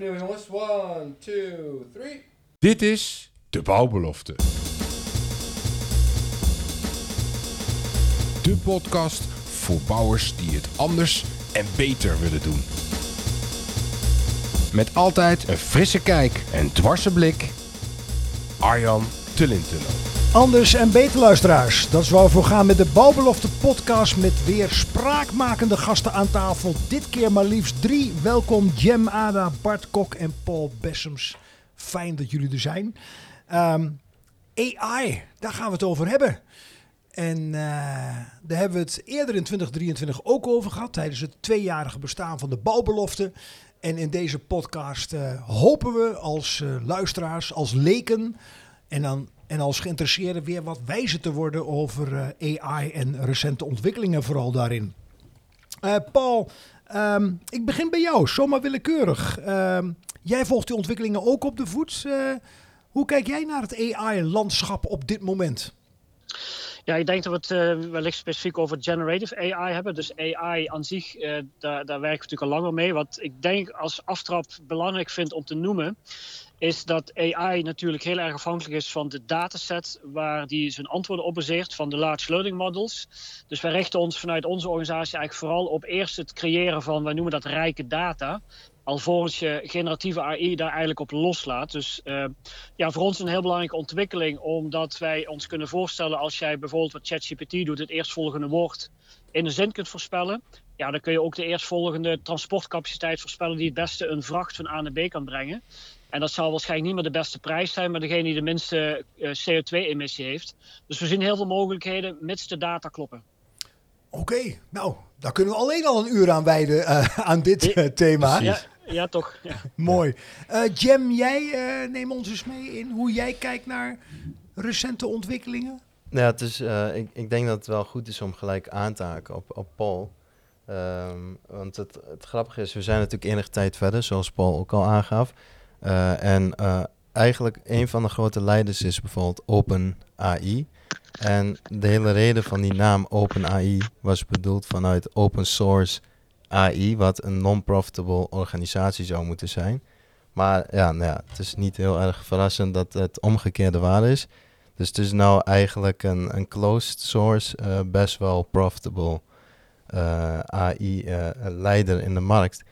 Jongens. One, two, three. Dit is De Bouwbelofte. De podcast voor bouwers die het anders en beter willen doen. Met altijd een frisse kijk en dwarse blik. Arjan Tullintunnel. Anders en beter luisteraars. Dat is waar we voor gaan met de Bouwbelofte podcast met weer spraakmakende gasten aan tafel. Dit keer maar liefst drie. Welkom Jem Ada, Bart Kok en Paul Bessems. Fijn dat jullie er zijn. Ehm, AI, daar gaan we het over hebben. En eh, daar hebben we het eerder in 2023 ook over gehad, tijdens het tweejarige bestaan van de bouwbelofte. En in deze podcast eh, hopen we als eh, luisteraars, als leken en, dan, en als geïnteresseerden weer wat wijzer te worden over eh, AI en recente ontwikkelingen vooral daarin. Eh, Paul, ehm, ik begin bij jou, zomaar willekeurig. Ehm, jij volgt die ontwikkelingen ook op de voet. Eh, hoe kijk jij naar het AI-landschap op dit moment? Ja, ik denk dat we het wellicht specifiek over generative AI hebben. Dus AI aan zich, daar, daar werken we natuurlijk al langer mee. Wat ik denk als aftrap belangrijk vind om te noemen, is dat AI natuurlijk heel erg afhankelijk is van de dataset waar die zijn antwoorden op baseert, van de large learning models. Dus wij richten ons vanuit onze organisatie eigenlijk vooral op eerst het creëren van, wij noemen dat rijke data alvorens je generatieve AI daar eigenlijk op loslaat. Dus uh, ja, voor ons een heel belangrijke ontwikkeling, omdat wij ons kunnen voorstellen als jij bijvoorbeeld wat ChatGPT doet, het eerstvolgende woord in een zin kunt voorspellen. Ja, dan kun je ook de eerstvolgende transportcapaciteit voorspellen die het beste een vracht van A naar B kan brengen. En dat zal waarschijnlijk niet meer de beste prijs zijn, maar degene die de minste uh, CO2-emissie heeft. Dus we zien heel veel mogelijkheden, mits de data kloppen. Oké, okay, nou, daar kunnen we alleen al een uur aan wijden uh, aan dit uh, thema. Ja, ja, toch. Ja. Mooi. Uh, Jem, jij uh, neem ons eens mee in hoe jij kijkt naar recente ontwikkelingen. Ja, het is, uh, ik, ik denk dat het wel goed is om gelijk aan te haken op, op Paul. Um, want het, het grappige is, we zijn natuurlijk enige tijd verder, zoals Paul ook al aangaf. En eigenlijk een van de grote leiders is bijvoorbeeld OpenAI. En de hele reden van die naam OpenAI was bedoeld vanuit open source AI, wat een non-profitable organisatie zou moeten zijn. Maar ja, nou ja, het is niet heel erg verrassend dat het omgekeerde waar is. Dus het is nou eigenlijk een, een closed source, uh, best wel profitable AI-leider in de markt.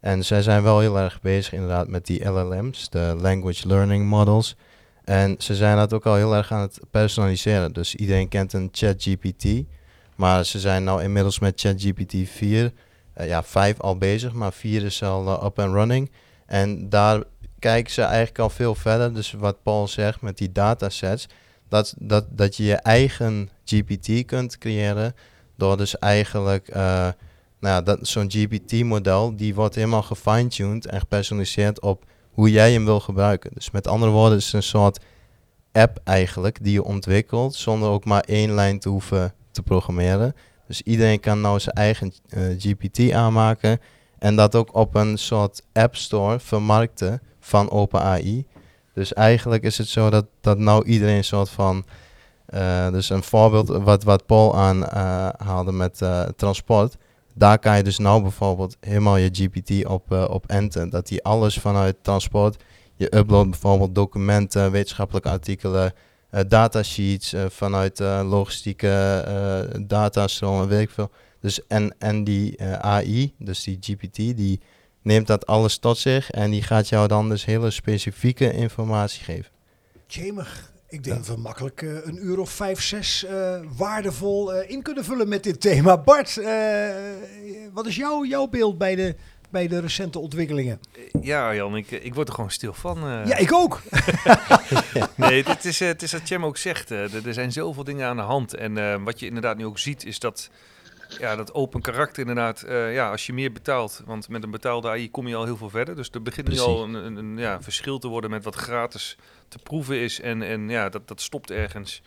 En zij zijn wel heel erg bezig inderdaad met die LLM's, de Language Learning Models. En ze zijn dat ook al heel erg aan het personaliseren. Dus iedereen kent een ChatGPT. Maar ze zijn nou inmiddels met ChatGPT 4 uh, ja, vijf al bezig, maar vier is al uh, up and running. En daar kijken ze eigenlijk al veel verder. Dus wat Paul zegt met die datasets, dat, dat, dat je je eigen GPT kunt creëren door dus eigenlijk, uh, nou dat, zo'n GPT-model, die wordt helemaal gefine-tuned en gepersonaliseerd op hoe jij hem wil gebruiken. Dus met andere woorden, is het een soort app eigenlijk die je ontwikkelt zonder ook maar één lijn te hoeven te programmeren. Dus iedereen kan nou zijn eigen uh, GPT aanmaken en dat ook op een soort app store vermarkten van OpenAI. Dus eigenlijk is het zo dat, dat nou iedereen een soort van, uh, dus een voorbeeld wat, wat Paul aanhaalde uh, met transport. Daar kan je dus nou bijvoorbeeld helemaal je GPT op, op enten. Dat hij alles vanuit transport, je uploadt bijvoorbeeld documenten, wetenschappelijke artikelen, uh, datasheets uh, vanuit uh, logistieke datastromen, weet ik veel. Dus en, en die AI, dus die GPT, die neemt dat alles tot zich en die gaat jou dan dus hele specifieke informatie geven. Ik denk ja. dat we makkelijk een uur of vijf, zes waardevol in kunnen vullen met dit thema. Bart, wat is jouw, jouw beeld bij de bij de recente ontwikkelingen? Ja, Jan, ik, ik word er gewoon stil van. Uh. Ja, ik ook. nee, het is, het is wat Cem ook zegt. Uh, er zijn zoveel dingen aan de hand. En uh, wat je inderdaad nu ook ziet, is dat ja, dat open karakter inderdaad, ja, als je meer betaalt, want met een betaalde AI kom je al heel veel verder. Dus er begint Precies. nu al een, een, een ja, verschil te worden met wat gratis te proeven is. En, en ja, dat, dat stopt ergens.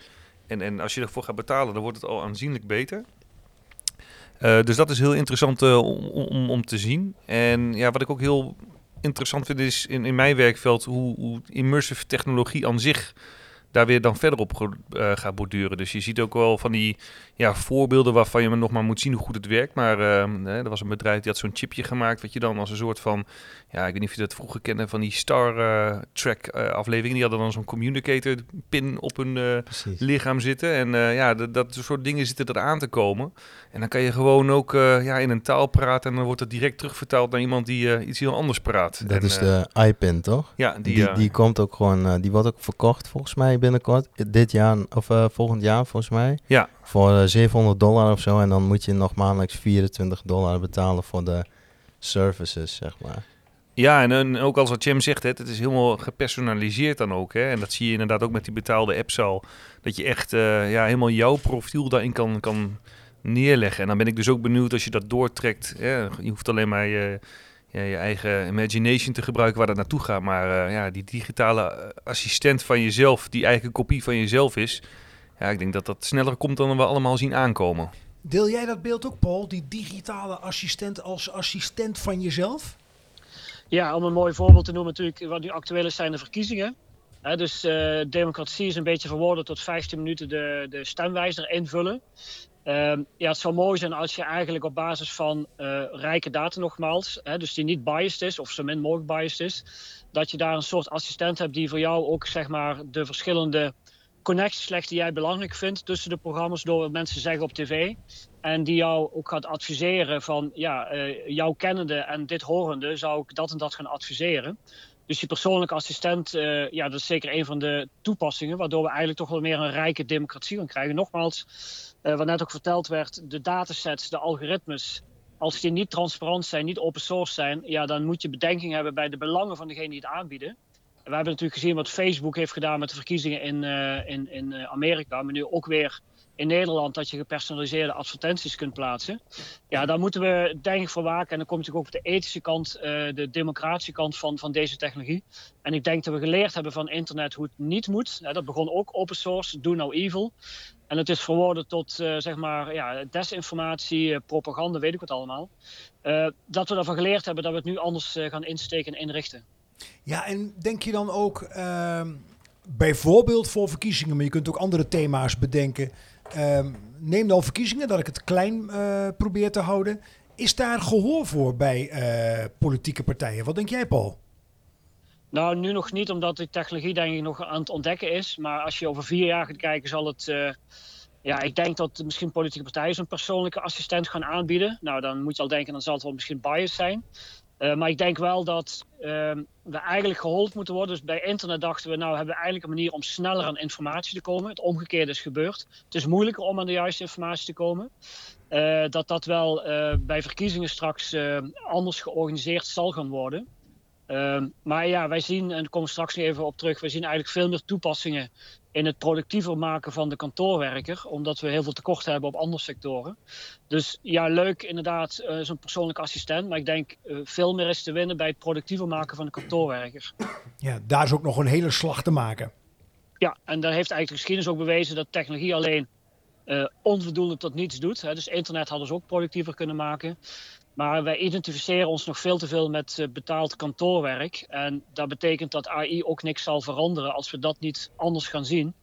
En, en als je ervoor gaat betalen, dan wordt het al aanzienlijk beter. Uh, dus dat is heel interessant uh, om, om, om, te zien. En ja, wat ik ook heel interessant vind is in, in mijn werkveld hoe, hoe immersive technologie aan zich daar weer dan verder op eh, gaat borduren. Dus je ziet ook wel van die ja, voorbeelden waarvan je nog maar moet zien hoe goed het werkt. Maar hè, er was een bedrijf die had zo'n chipje gemaakt, wat je dan als een soort van, ja, ik weet niet of je dat vroeger kende, van die Star eh, Trek eh, afleveringen. Die hadden dan zo'n communicator pin op hun lichaam zitten. En ja, dat, dat soort dingen zitten er aan te komen. En dan kan je gewoon ook ja, in een taal praten en dan wordt het direct terugvertaald naar iemand die iets heel anders praat. Dat En, is de iPin, toch? Ja, die, Die, die, komt ook gewoon, die wordt ook verkocht volgens mij binnenkort. Dit jaar, of eh, volgend jaar volgens mij. Ja. Voor eh, 700 dollar of zo. En dan moet je nog maandelijks 24 dollar betalen voor de services, zeg maar. Ja, en, en ook als wat Jim zegt, hè, het is helemaal gepersonaliseerd dan ook. Hè? En dat zie je inderdaad ook met die betaalde apps al. Dat je echt eh, ja, helemaal jouw profiel daarin kan, kan neerleggen. En dan ben ik dus ook benieuwd als je dat doortrekt. Hè? Je hoeft alleen maar je, ja, je eigen imagination te gebruiken waar dat naartoe gaat. Maar eh, ja, die digitale eh, assistent van jezelf, die eigen kopie van jezelf is. Ja, ik denk dat dat sneller komt dan we allemaal zien aankomen. Deel jij dat beeld ook, Paul? Die digitale assistent als assistent van jezelf? Ja, om een mooi voorbeeld te noemen natuurlijk, wat nu actueel is, zijn de verkiezingen. Hè, dus eh, democratie is een beetje verwoorden tot 15 minuten de, de stemwijzer invullen. Ehm, ja, het zou mooi zijn als je eigenlijk op basis van eh, rijke data nogmaals, hè, dus die niet biased is of zo min mogelijk biased is, dat je daar een soort assistent hebt die voor jou ook zeg maar de verschillende connecties legt die jij belangrijk vindt tussen de programma's door wat mensen zeggen op tv. En die jou ook gaat adviseren van, ja, eh jou kennende en dit horende zou ik dat en dat gaan adviseren. Dus die persoonlijke assistent, eh, ja, dat is zeker een van de toepassingen, waardoor we eigenlijk toch wel meer een rijke democratie gaan krijgen. Nogmaals, eh, wat net ook verteld werd, de datasets, de algoritmes, als die niet transparant zijn, niet open source zijn, ja, dan moet je bedenking hebben bij de belangen van degene die het aanbieden. We hebben natuurlijk gezien wat Facebook heeft gedaan met de verkiezingen in, eh, in, in eh, Amerika, maar nu ook weer in Nederland dat je gepersonaliseerde advertenties kunt plaatsen. Ja, daar moeten we denk ik voor waken. En dan komt natuurlijk ook op de ethische kant, eh, de democratische kant van, van deze technologie. En ik denk dat we geleerd hebben van internet hoe het niet moet. Dat begon ook open source, do no evil. En het is verworden tot eh, zeg maar ja, desinformatie, eh, propaganda, weet ik wat allemaal. Dat we daarvan geleerd hebben dat we het nu anders gaan insteken en inrichten. Ja, en denk je dan ook ehm, bijvoorbeeld voor verkiezingen, maar je kunt ook andere thema's bedenken. Ehm, neem dan verkiezingen, dat ik het klein eh, probeer te houden. Is daar gehoor voor bij eh, politieke partijen? Wat denk jij, Paul? Nou, nu nog niet, omdat die technologie denk ik nog aan het ontdekken is. Maar als je over vier jaar gaat kijken, zal het... eh, ja, ik denk dat misschien politieke partijen zo'n persoonlijke assistent gaan aanbieden. Nou, dan moet je al denken, dan zal het wel misschien biased zijn. Eh, maar ik denk wel dat ehm, we eigenlijk geholpen moeten worden. Dus bij internet dachten we, nou hebben we eigenlijk een manier om sneller aan informatie te komen. Het omgekeerde is gebeurd. Het is moeilijker om aan de juiste informatie te komen. Eh, dat dat wel eh, bij verkiezingen straks anders georganiseerd zal gaan worden. Ehm, maar ja, wij zien, en daar komen we straks nog even op terug, wij zien eigenlijk veel meer toepassingen in het productiever maken van de kantoorwerker, omdat we heel veel tekort hebben op andere sectoren. Dus ja, leuk inderdaad, eh, zo'n persoonlijke assistent, maar ik denk eh, veel meer is te winnen bij het productiever maken van de kantoorwerker. Ja, daar is ook nog een hele slag te maken. Ja, en daar heeft eigenlijk de geschiedenis ook bewezen dat technologie alleen eh, onvoldoende tot niets doet. Hè. Dus internet hadden ze ook productiever kunnen maken. Maar wij identificeren ons nog veel te veel met eh, betaald kantoorwerk. En dat betekent dat AI ook niks zal veranderen als we dat niet anders gaan zien.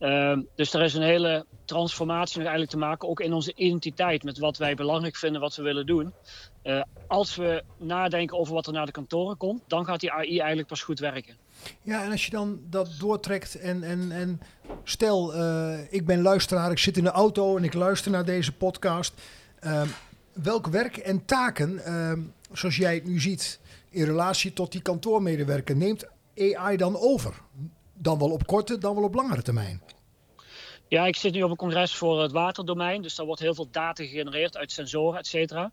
Ehm, dus er is een hele transformatie nog eigenlijk te maken, ook in onze identiteit, met wat wij belangrijk vinden, wat we willen doen. Eh, als we nadenken over wat er naar de kantoren komt, dan gaat die AI eigenlijk pas goed werken. Ja, en als je dan dat doortrekt en, en, en stel, eh, ik ben luisteraar, ik zit in de auto en ik luister naar deze podcast. Welk werk en taken, ehm, zoals jij het nu ziet, in relatie tot die kantoormedewerker, neemt AI dan over? Dan wel op korte, dan wel op langere termijn. Ja, ik zit nu op een congres voor het waterdomein. Dus daar wordt heel veel data gegenereerd uit sensoren, et cetera.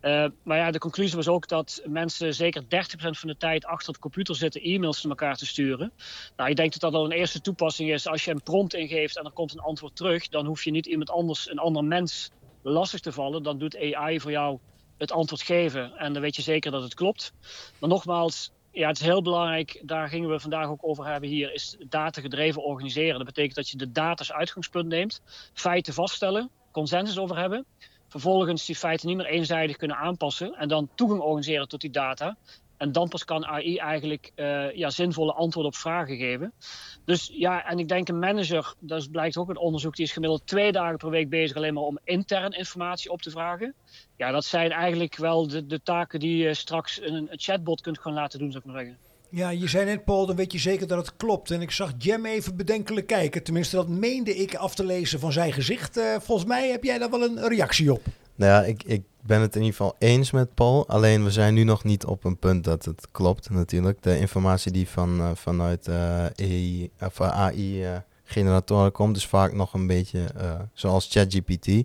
Eh, maar ja, de conclusie was ook dat mensen zeker 30% van de tijd achter de computer zitten e-mails naar elkaar te sturen. Nou, ik denk dat dat al een eerste toepassing is. Als je een prompt ingeeft en er komt een antwoord terug, dan hoef je niet iemand anders, een ander mens, lastig te vallen. Dan doet AI voor jou het antwoord geven en dan weet je zeker dat het klopt. Maar nogmaals, ja, het is heel belangrijk, daar gingen we vandaag ook over hebben hier, is data gedreven organiseren. Dat betekent dat je de data als uitgangspunt neemt, feiten vaststellen, consensus over hebben. Vervolgens die feiten niet meer eenzijdig kunnen aanpassen en dan toegang organiseren tot die data. En dan pas kan AI eigenlijk uh, ja, zinvolle antwoorden op vragen geven. Dus ja, en ik denk een manager, dat blijkt ook een onderzoek, die is gemiddeld twee dagen per week bezig alleen maar om intern informatie op te vragen. Ja, dat zijn eigenlijk wel de, de taken die je straks een, een chatbot kunt gaan laten doen, zou ik maar zeggen. Ja, je zei net, Paul, dan weet je zeker dat het klopt. En ik zag Jem even bedenkelijk kijken. Tenminste, dat meende ik af te lezen van zijn gezicht. Uh, volgens mij heb jij daar wel een reactie op. Nou ja, ik, ik ben het in ieder geval eens met Paul. Alleen we zijn nu nog niet op een punt dat het klopt natuurlijk. De informatie die van, uh, vanuit uh, AI, of AI-generatoren komt is vaak nog een beetje zoals ChatGPT.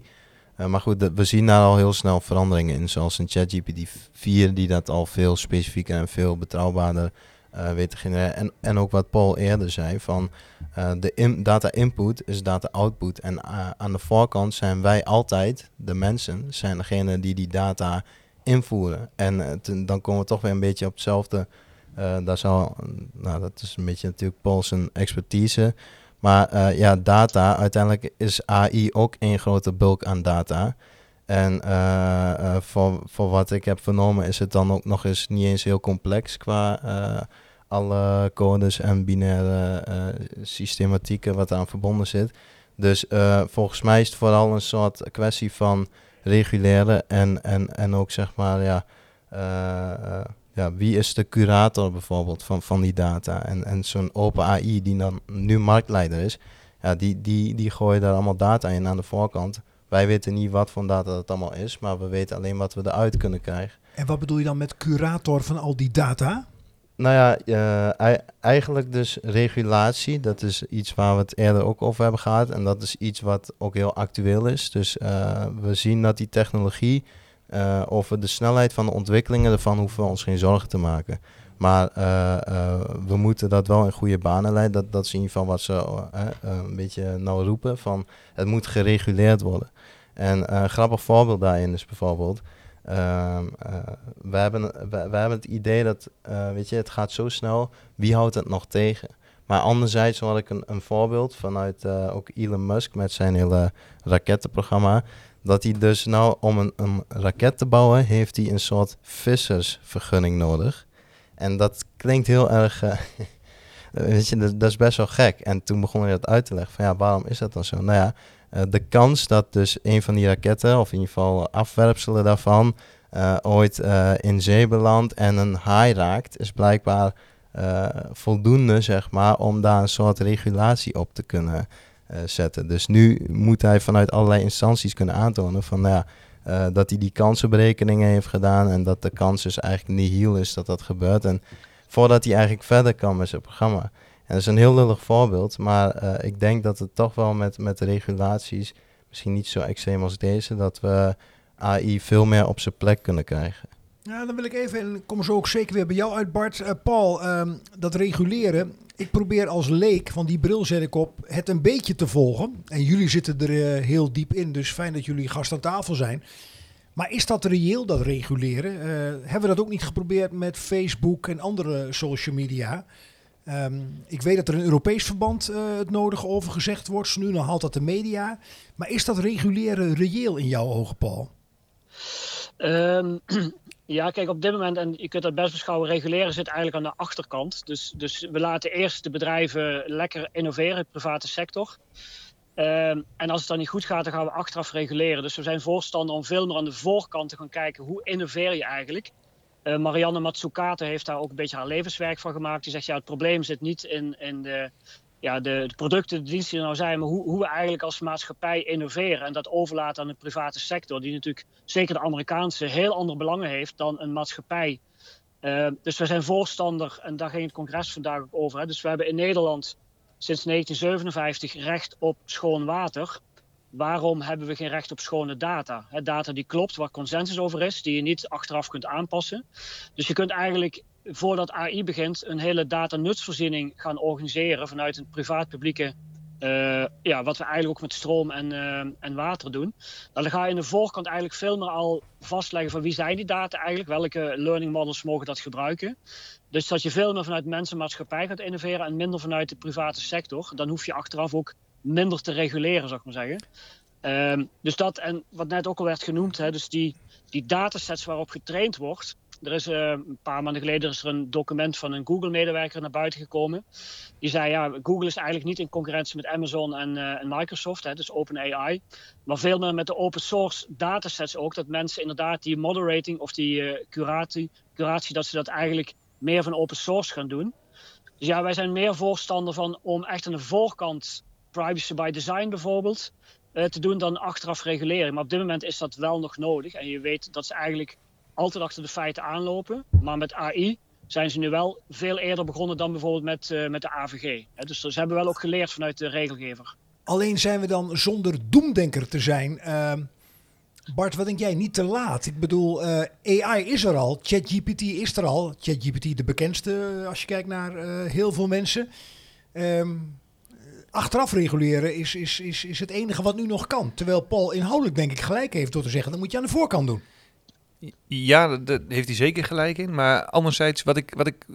maar goed, we zien daar al heel snel veranderingen in. Zoals een ChatGPT 4 die dat al veel specifieker en veel betrouwbaarder weet te genereren. En, en ook wat Paul eerder zei, van uh, de data input is data output. En uh, aan de voorkant zijn wij altijd, de mensen, zijn degene die die data invoeren. En dan komen we toch weer een beetje op hetzelfde. daar zal, nou, dat is een beetje natuurlijk Paul's expertise. Maar ja, data, uiteindelijk is AI ook een grote bulk aan data. En voor, voor wat ik heb vernomen is het dan ook nog eens niet eens heel complex qua alle codes en binaire uh, systematieken wat aan verbonden zit. Dus uh, volgens mij is het vooral een soort kwestie van reguleren en, en, en ook zeg maar, ja, uh, ja, wie is de curator bijvoorbeeld van, van die data? En, en zo'n open AI die dan nu marktleider is, ja, die, die, die gooien daar allemaal data in aan de voorkant. Wij weten niet wat voor data dat allemaal is, maar we weten alleen wat we eruit kunnen krijgen. En wat bedoel je dan met curator van al die data? Nou ja, uh, eigenlijk dus regulatie. Dat is iets waar we het eerder ook over hebben gehad. En dat is iets wat ook heel actueel is. Dus uh, we zien dat die technologie, uh, over de snelheid van de ontwikkelingen, ervan hoeven we ons geen zorgen te maken. Maar we moeten dat wel in goede banen leiden. Dat, dat is in ieder geval wat ze een beetje nou roepen. Van het moet gereguleerd worden. En een grappig voorbeeld daarin is bijvoorbeeld uh, we, hebben, we, hebben het idee dat, uh, weet je, het gaat zo snel, wie houdt het nog tegen? Maar anderzijds had ik een, een voorbeeld vanuit uh, ook Elon Musk met zijn hele rakettenprogramma. Dat hij dus nou, om een, een raket te bouwen, heeft hij een soort vissersvergunning nodig. En dat klinkt heel erg, weet je, dat, dat, is best wel gek. En toen begon hij dat uit te leggen van ja, waarom is dat dan zo? Nou ja, uh, de kans dat dus een van die raketten, of in ieder geval afwerpselen daarvan, uh, ooit uh, in zee belandt en een haai raakt, is blijkbaar voldoende, zeg maar, om daar een soort regulatie op te kunnen zetten. Dus nu moet hij vanuit allerlei instanties kunnen aantonen van, nou ja, dat hij die kansenberekeningen heeft gedaan en dat de kans dus eigenlijk niet heel is dat dat gebeurt. En voordat hij eigenlijk verder kan met zijn programma. En dat is een heel lullig voorbeeld, maar uh, ik denk dat het toch wel met, met regulaties, misschien niet zo extreem als deze, dat we AI veel meer op zijn plek kunnen krijgen. Ja, dan wil ik even, en kom zo ook zeker weer bij jou uit Bart. Uh, Paul, um, dat reguleren, ik probeer als leek, van die bril zet ik op, het een beetje te volgen. En jullie zitten er uh, heel diep in, dus fijn dat jullie gast aan tafel zijn. Maar is dat reëel, dat reguleren? Hebben we dat ook niet geprobeerd met Facebook en andere social media? Um, ik weet dat er een Europees verband uh, het nodige over gezegd wordt. Nu dan haalt dat de media. Maar is dat reguleren reëel in jouw ogen, Paul? Um, ja, kijk, op dit moment, en je kunt dat best beschouwen, reguleren zit eigenlijk aan de achterkant. Dus, dus we laten eerst de bedrijven lekker innoveren, de private sector. Um, en als het dan niet goed gaat, dan gaan we achteraf reguleren. Dus we zijn voorstander om veel meer aan de voorkant te gaan kijken hoe innoveer je eigenlijk. Uh, Marianne Matsukate heeft daar ook een beetje haar levenswerk van gemaakt. Die zegt, ja, het probleem zit niet in, in de, ja, de, producten, de diensten die er nou zijn, maar hoe, hoe, we eigenlijk als maatschappij innoveren en dat overlaten aan de private sector, die natuurlijk zeker de Amerikaanse heel andere belangen heeft dan een maatschappij. Uh, dus we zijn voorstander, en daar ging het congres vandaag ook over. Hè, dus we hebben in Nederland sinds 1957 recht op schoon water waarom hebben we geen recht op schone data? Data die klopt, waar consensus over is, die je niet achteraf kunt aanpassen. Dus je kunt eigenlijk voordat AI begint een hele datanutsvoorziening gaan organiseren vanuit een privaat-publieke. Uh, ja, wat we eigenlijk ook met stroom en, uh, en water doen. Nou, dan ga je in de voorkant eigenlijk veel meer al vastleggen van wie zijn die data eigenlijk, welke learning models mogen dat gebruiken. Dus dat je veel meer vanuit mensenmaatschappij gaat innoveren en minder vanuit de private sector. Dan hoef je achteraf ook minder te reguleren, zou ik maar zeggen. Um, dus dat, en wat net ook al werd genoemd, hè, dus die, die datasets waarop getraind wordt, Er is uh, een paar maanden geleden is er een document van een Google-medewerker naar buiten gekomen. Die zei, ja, Google is eigenlijk niet in concurrentie met Amazon en, en Microsoft, hè, dus OpenAI. Maar veel meer met de open source datasets ook. Dat mensen inderdaad die moderating of die uh, curatie, curatie, dat ze dat eigenlijk meer van open source gaan doen. Dus ja, wij zijn meer voorstander van om echt aan de voorkant privacy by design bijvoorbeeld te doen dan achteraf regulering. Maar op dit moment is dat wel nog nodig. En je weet dat ze eigenlijk altijd achter de feiten aanlopen. Maar met AI zijn ze nu wel veel eerder begonnen dan bijvoorbeeld met, uh, met de AVG. Dus ze hebben wel ook geleerd vanuit de regelgever. Alleen zijn we dan zonder doemdenker te zijn. Uh, Bart, wat denk jij? Niet te laat. Ik bedoel, uh, AI is er al. ChatGPT is er al. ChatGPT de bekendste als je kijkt naar heel veel mensen. Um, achteraf reguleren is, is, is, is het enige wat nu nog kan. Terwijl Paul inhoudelijk denk ik gelijk heeft door te zeggen... dat moet je aan de voorkant doen. Ja, daar heeft hij zeker gelijk in. Maar anderzijds, wat ik, wat ik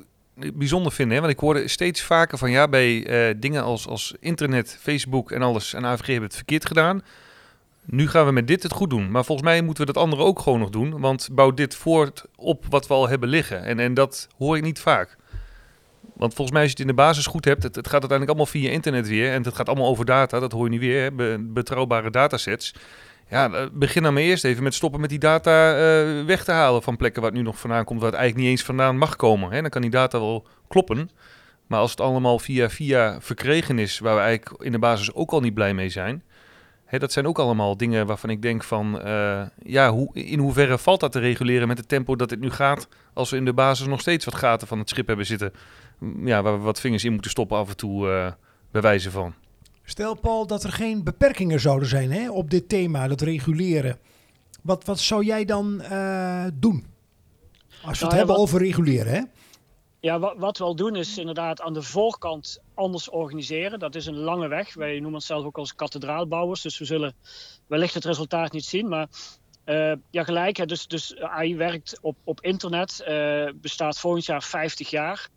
bijzonder vind, hè, want ik hoorde steeds vaker van ja, bij uh, dingen als, als internet, Facebook en alles en AVG hebben het verkeerd gedaan. Nu gaan we met dit het goed doen. Maar volgens mij moeten we dat andere ook gewoon nog doen. Want bouw dit voort op wat we al hebben liggen. En, en dat hoor ik niet vaak. Want volgens mij als je het in de basis goed hebt, het, het gaat uiteindelijk allemaal via internet weer. En het gaat allemaal over data, dat hoor je niet weer, betrouwbare datasets. Ja, begin dan maar eerst even met stoppen met die data uh, weg te halen van plekken waar het nu nog vandaan komt, waar het eigenlijk niet eens vandaan mag komen. Hè? Dan kan die data wel kloppen. Maar als het allemaal via via verkregen is, waar we eigenlijk in de basis ook al niet blij mee zijn. Hè, dat zijn ook allemaal dingen waarvan ik denk van, uh, ja, hoe, in hoeverre valt dat te reguleren met het tempo dat het nu gaat, als we in de basis nog steeds wat gaten van het schip hebben zitten, ja, waar we wat vingers in moeten stoppen af en toe, uh, bij wijze van. Stel, Paul, dat er geen beperkingen zouden zijn hè, op dit thema, dat reguleren. Wat, wat zou jij dan uh, doen? Als we nou, het hebben wat, over reguleren, hè? Ja, wat, wat we al doen is inderdaad aan de voorkant anders organiseren. Dat is een lange weg. Wij noemen onszelf ook als kathedraalbouwers. Dus we zullen wellicht het resultaat niet zien. Maar uh, ja, gelijk. Hè, dus, dus AI werkt op, op internet. Uh, bestaat volgend jaar 50 jaar.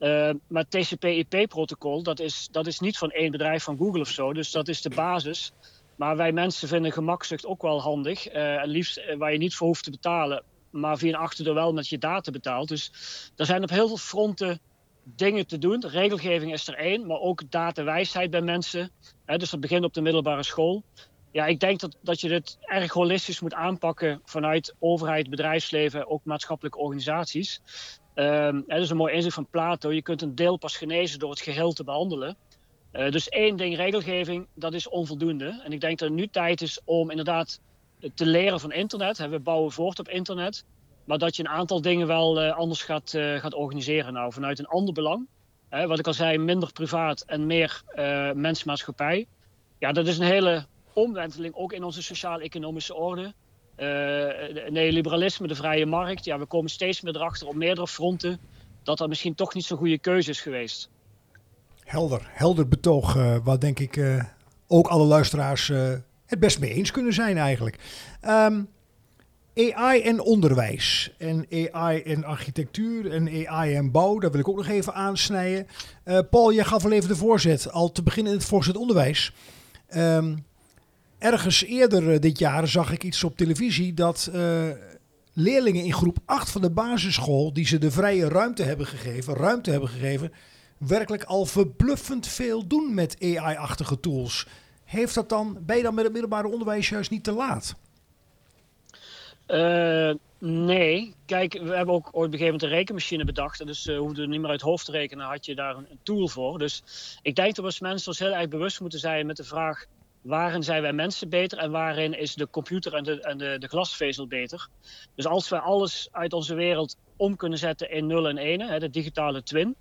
Uh, maar het TCP/IP-protocol, dat is, dat is niet van één bedrijf van Google of zo. Dus dat is de basis. Maar wij mensen vinden gemakzucht ook wel handig. Uh, en liefst uh, waar je niet voor hoeft te betalen, maar via een achterdeur wel met je data betaalt. Dus er zijn op heel veel fronten dingen te doen. Regelgeving is er één, maar ook datawijsheid bij mensen. Dus dat begint op de middelbare school. Ja, ik denk dat, dat je dit erg holistisch moet aanpakken vanuit overheid, bedrijfsleven, ook maatschappelijke organisaties. Um, dat is een mooi inzicht van Plato. Je kunt een deel pas genezen door het geheel te behandelen. Uh, dus één ding, regelgeving, dat is onvoldoende. En ik denk dat het nu tijd is om inderdaad te leren van internet. We bouwen voort op internet. Maar dat je een aantal dingen wel uh, anders gaat, uh, gaat organiseren. Nou, vanuit een ander belang. wat ik al zei, minder privaat en meer mensmaatschappij. Ja, dat is een hele omwenteling ook in onze sociaal-economische orde. Uh, neoliberalisme, de vrije markt. Ja, we komen steeds meer erachter op meerdere fronten dat dat misschien toch niet zo'n goede keuze is geweest. Helder, helder betoog, uh, waar denk ik ook alle luisteraars het best mee eens kunnen zijn eigenlijk. Um, AI en onderwijs en AI en architectuur en AI en bouw, daar wil ik ook nog even aansnijden. Paul, jij gaf al even de voorzet, al te beginnen in het voorzet onderwijs. Um, Ergens eerder eh, dit jaar zag ik iets op televisie dat uh, leerlingen in groep 8 van de basisschool, die ze de vrije ruimte hebben gegeven, ruimte hebben gegeven, werkelijk al verbluffend veel doen met AI-achtige tools. Heeft dat dan, ben je dan met het middelbare onderwijs juist niet te laat? Uh, nee. Kijk, we hebben ook ooit op een gegeven moment een rekenmachine bedacht. Dus uh, hoefde niet meer uit hoofd te rekenen, had je daar een, een, tool voor. Dus ik denk dat we mensen ons heel erg bewust moeten zijn met de vraag waarin zijn wij mensen beter en waarin is de computer en de, de, glasvezel beter. Dus als we alles uit onze wereld om kunnen zetten in 0 en 1, hè, de digitale twin,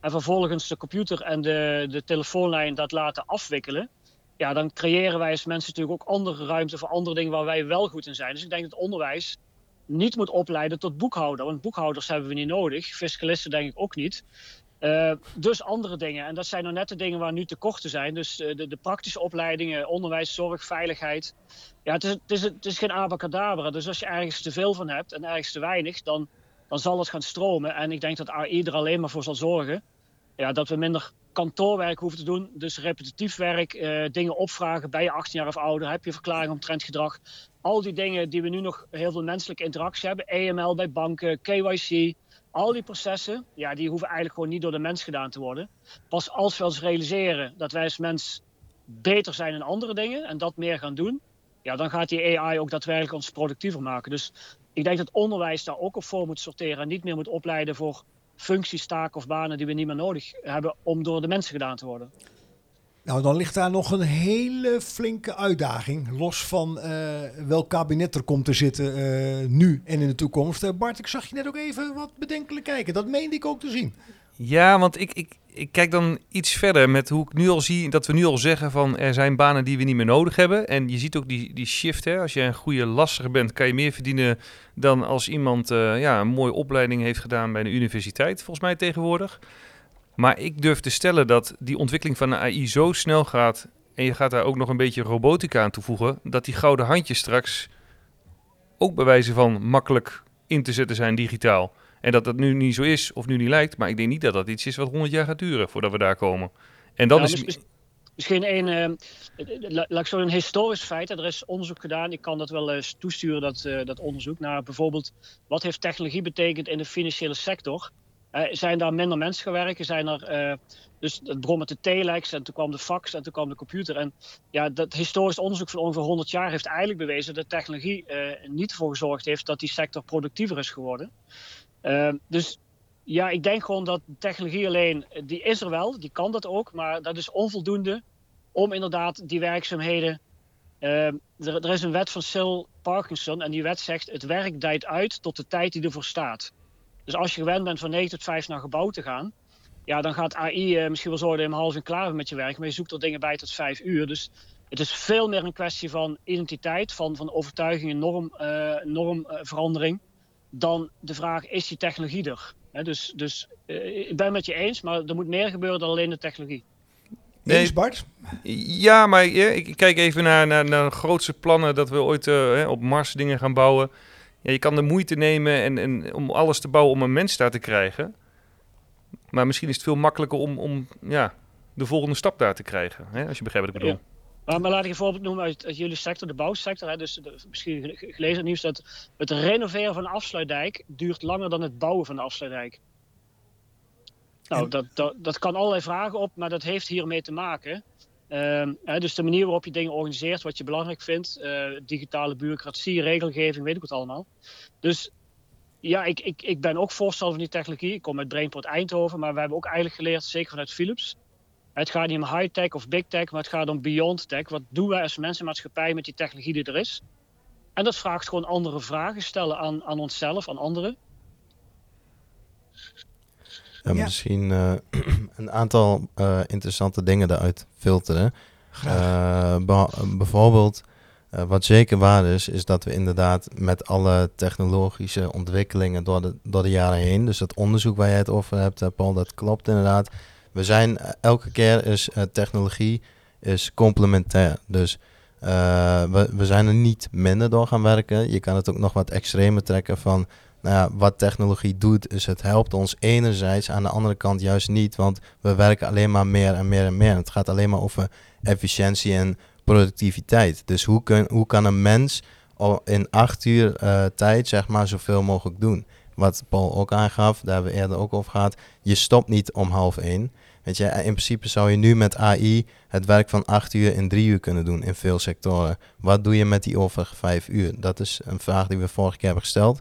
en vervolgens de computer en de, de telefoonlijn dat laten afwikkelen, ja, dan creëren wij als mensen natuurlijk ook andere ruimte voor andere dingen waar wij wel goed in zijn. Dus ik denk dat onderwijs niet moet opleiden tot boekhouder. Want boekhouders hebben we niet nodig. Fiscalisten denk ik ook niet. Uh, dus andere dingen. En dat zijn nou net de dingen waar nu tekorten zijn. Dus uh, de, de, praktische opleidingen, onderwijs, zorg, veiligheid. Ja, het is, het is, het is geen abacadabra. Dus als je ergens te veel van hebt en ergens te weinig, dan, dan zal het gaan stromen. En ik denk dat AI er alleen maar voor zal zorgen ja, dat we minder kantoorwerk hoeven te doen. Dus repetitief werk, eh, dingen opvragen bij je 18 jaar of ouder. Heb je verklaring omtrent gedrag. Al die dingen die we nu nog heel veel menselijke interactie hebben. EML bij banken, KYC. Al die processen, ja, die hoeven eigenlijk gewoon niet door de mens gedaan te worden. Pas als we ons realiseren dat wij als mens beter zijn in andere dingen en dat meer gaan doen, ja, dan gaat die AI ook daadwerkelijk ons productiever maken. Dus ik denk dat onderwijs daar ook op voor moet sorteren en niet meer moet opleiden voor functies, taken of banen die we niet meer nodig hebben om door de mensen gedaan te worden. Nou, dan ligt daar nog een hele flinke uitdaging. Los van uh, welk kabinet er komt te zitten uh, nu en in de toekomst. Uh, Bart, ik zag je net ook even wat bedenkelijk kijken. Dat meende ik ook te zien. Ja, want ik, ik, ik kijk dan iets verder met hoe ik nu al zie dat we nu al zeggen van er zijn banen die we niet meer nodig hebben. En je ziet ook die, die shift. Hè? Als je een goede lasser bent, kan je meer verdienen dan als iemand ja, een mooie opleiding heeft gedaan bij een universiteit, volgens mij tegenwoordig. Maar ik durf te stellen dat die ontwikkeling van de AI zo snel gaat. En je gaat daar ook nog een beetje robotica aan toevoegen. Dat die gouden handjes straks ook bij wijze van makkelijk in te zetten zijn digitaal. En dat dat nu niet zo is of nu niet lijkt. Maar ik denk niet dat dat iets is wat 100 jaar gaat duren voordat we daar komen. En dan Ja, is. mis- Misschien een, eh, la- laat ik zo een historisch feit. Er is onderzoek gedaan. Ik kan dat wel eens toesturen, dat, eh, dat onderzoek. Naar bijvoorbeeld, wat heeft technologie betekend in de financiële sector? Eh, zijn daar minder mensen gaan werken? Zijn er, eh, dus het begon met de telex en toen kwam de fax en toen kwam de computer. En ja, dat historisch onderzoek van ongeveer 100 jaar heeft eigenlijk bewezen dat technologie eh, niet ervoor gezorgd heeft dat die sector productiever is geworden. Dus ja, ik denk gewoon dat technologie alleen, die is er wel, die kan dat ook, maar dat is onvoldoende om inderdaad die werkzaamheden. er, is een wet van Sil Parkinson en die wet zegt: het werk dijt uit tot de tijd die ervoor staat. Dus als je gewend bent van 9 tot 5 naar gebouw te gaan, ja, dan gaat AI eh, misschien wel zorgen dat je om half uur klaar bent met je werk, maar je zoekt er dingen bij tot 5 uur. Dus het is veel meer een kwestie van identiteit, van, van overtuiging en norm, eh, normverandering, dan de vraag: is die technologie er? Hè, dus dus eh, ik ben het met je eens, maar er moet meer gebeuren dan alleen de technologie. Nee. Eens, Bart? Ja, maar ja, ik kijk even naar, naar, naar de grootste plannen dat we ooit eh, hè, op Mars dingen gaan bouwen. Ja, je kan de moeite nemen en, en om alles te bouwen om een mens daar te krijgen. Maar misschien is het veel makkelijker om, om ja, de volgende stap daar te krijgen. Hè, als je begrijpt wat ik bedoel. Maar, maar laat ik een voorbeeld noemen uit, uit jullie sector, de bouwsector. Hè. Dus de- misschien ge- ge- gelezen in het nieuws dat het renoveren van een afsluitdijk duurt langer dan het bouwen van de afsluitdijk. Nou, En- dat, dat, dat kan allerlei vragen op, maar dat heeft hiermee te maken. Ehm, dus de manier waarop je dingen organiseert, wat je belangrijk vindt, eh, digitale bureaucratie, regelgeving, weet ik wat allemaal. Dus ja, ik, ik, ik ben ook voorstander van die technologie. Ik kom uit Brainport Eindhoven, maar we hebben ook eigenlijk geleerd, zeker vanuit Philips, het gaat niet om high-tech of big-tech, maar het gaat om beyond-tech. Wat doen wij als mensenmaatschappij met die technologie die er is? En dat vraagt gewoon andere vragen stellen aan, aan onszelf, aan anderen. Ja. Misschien eh, een aantal eh, interessante dingen eruit filteren. Eh, bijvoorbeeld, wat zeker waar is, is dat we inderdaad met alle technologische ontwikkelingen door de, door de jaren heen, dus dat onderzoek waar jij het over hebt, Paul, dat klopt inderdaad. We zijn elke keer is technologie is complementair. Dus we, we zijn er niet minder door gaan werken. Je kan het ook nog wat extremer trekken van nou wat technologie doet, is het helpt ons enerzijds, aan de andere kant juist niet, want we werken alleen maar meer en meer en meer. Het gaat alleen maar over efficiëntie en productiviteit. Dus hoe, hoe kan een mens in acht uur eh, tijd, zeg maar, zoveel mogelijk doen? Wat Paul ook aangaf, daar hebben we eerder ook over gehad. Je stopt niet om half één. Weet je, in principe zou je nu met AI het werk van acht uur in drie uur kunnen doen in veel sectoren. Wat doe je met die overige vijf uur? Dat is een vraag die we vorige keer hebben gesteld.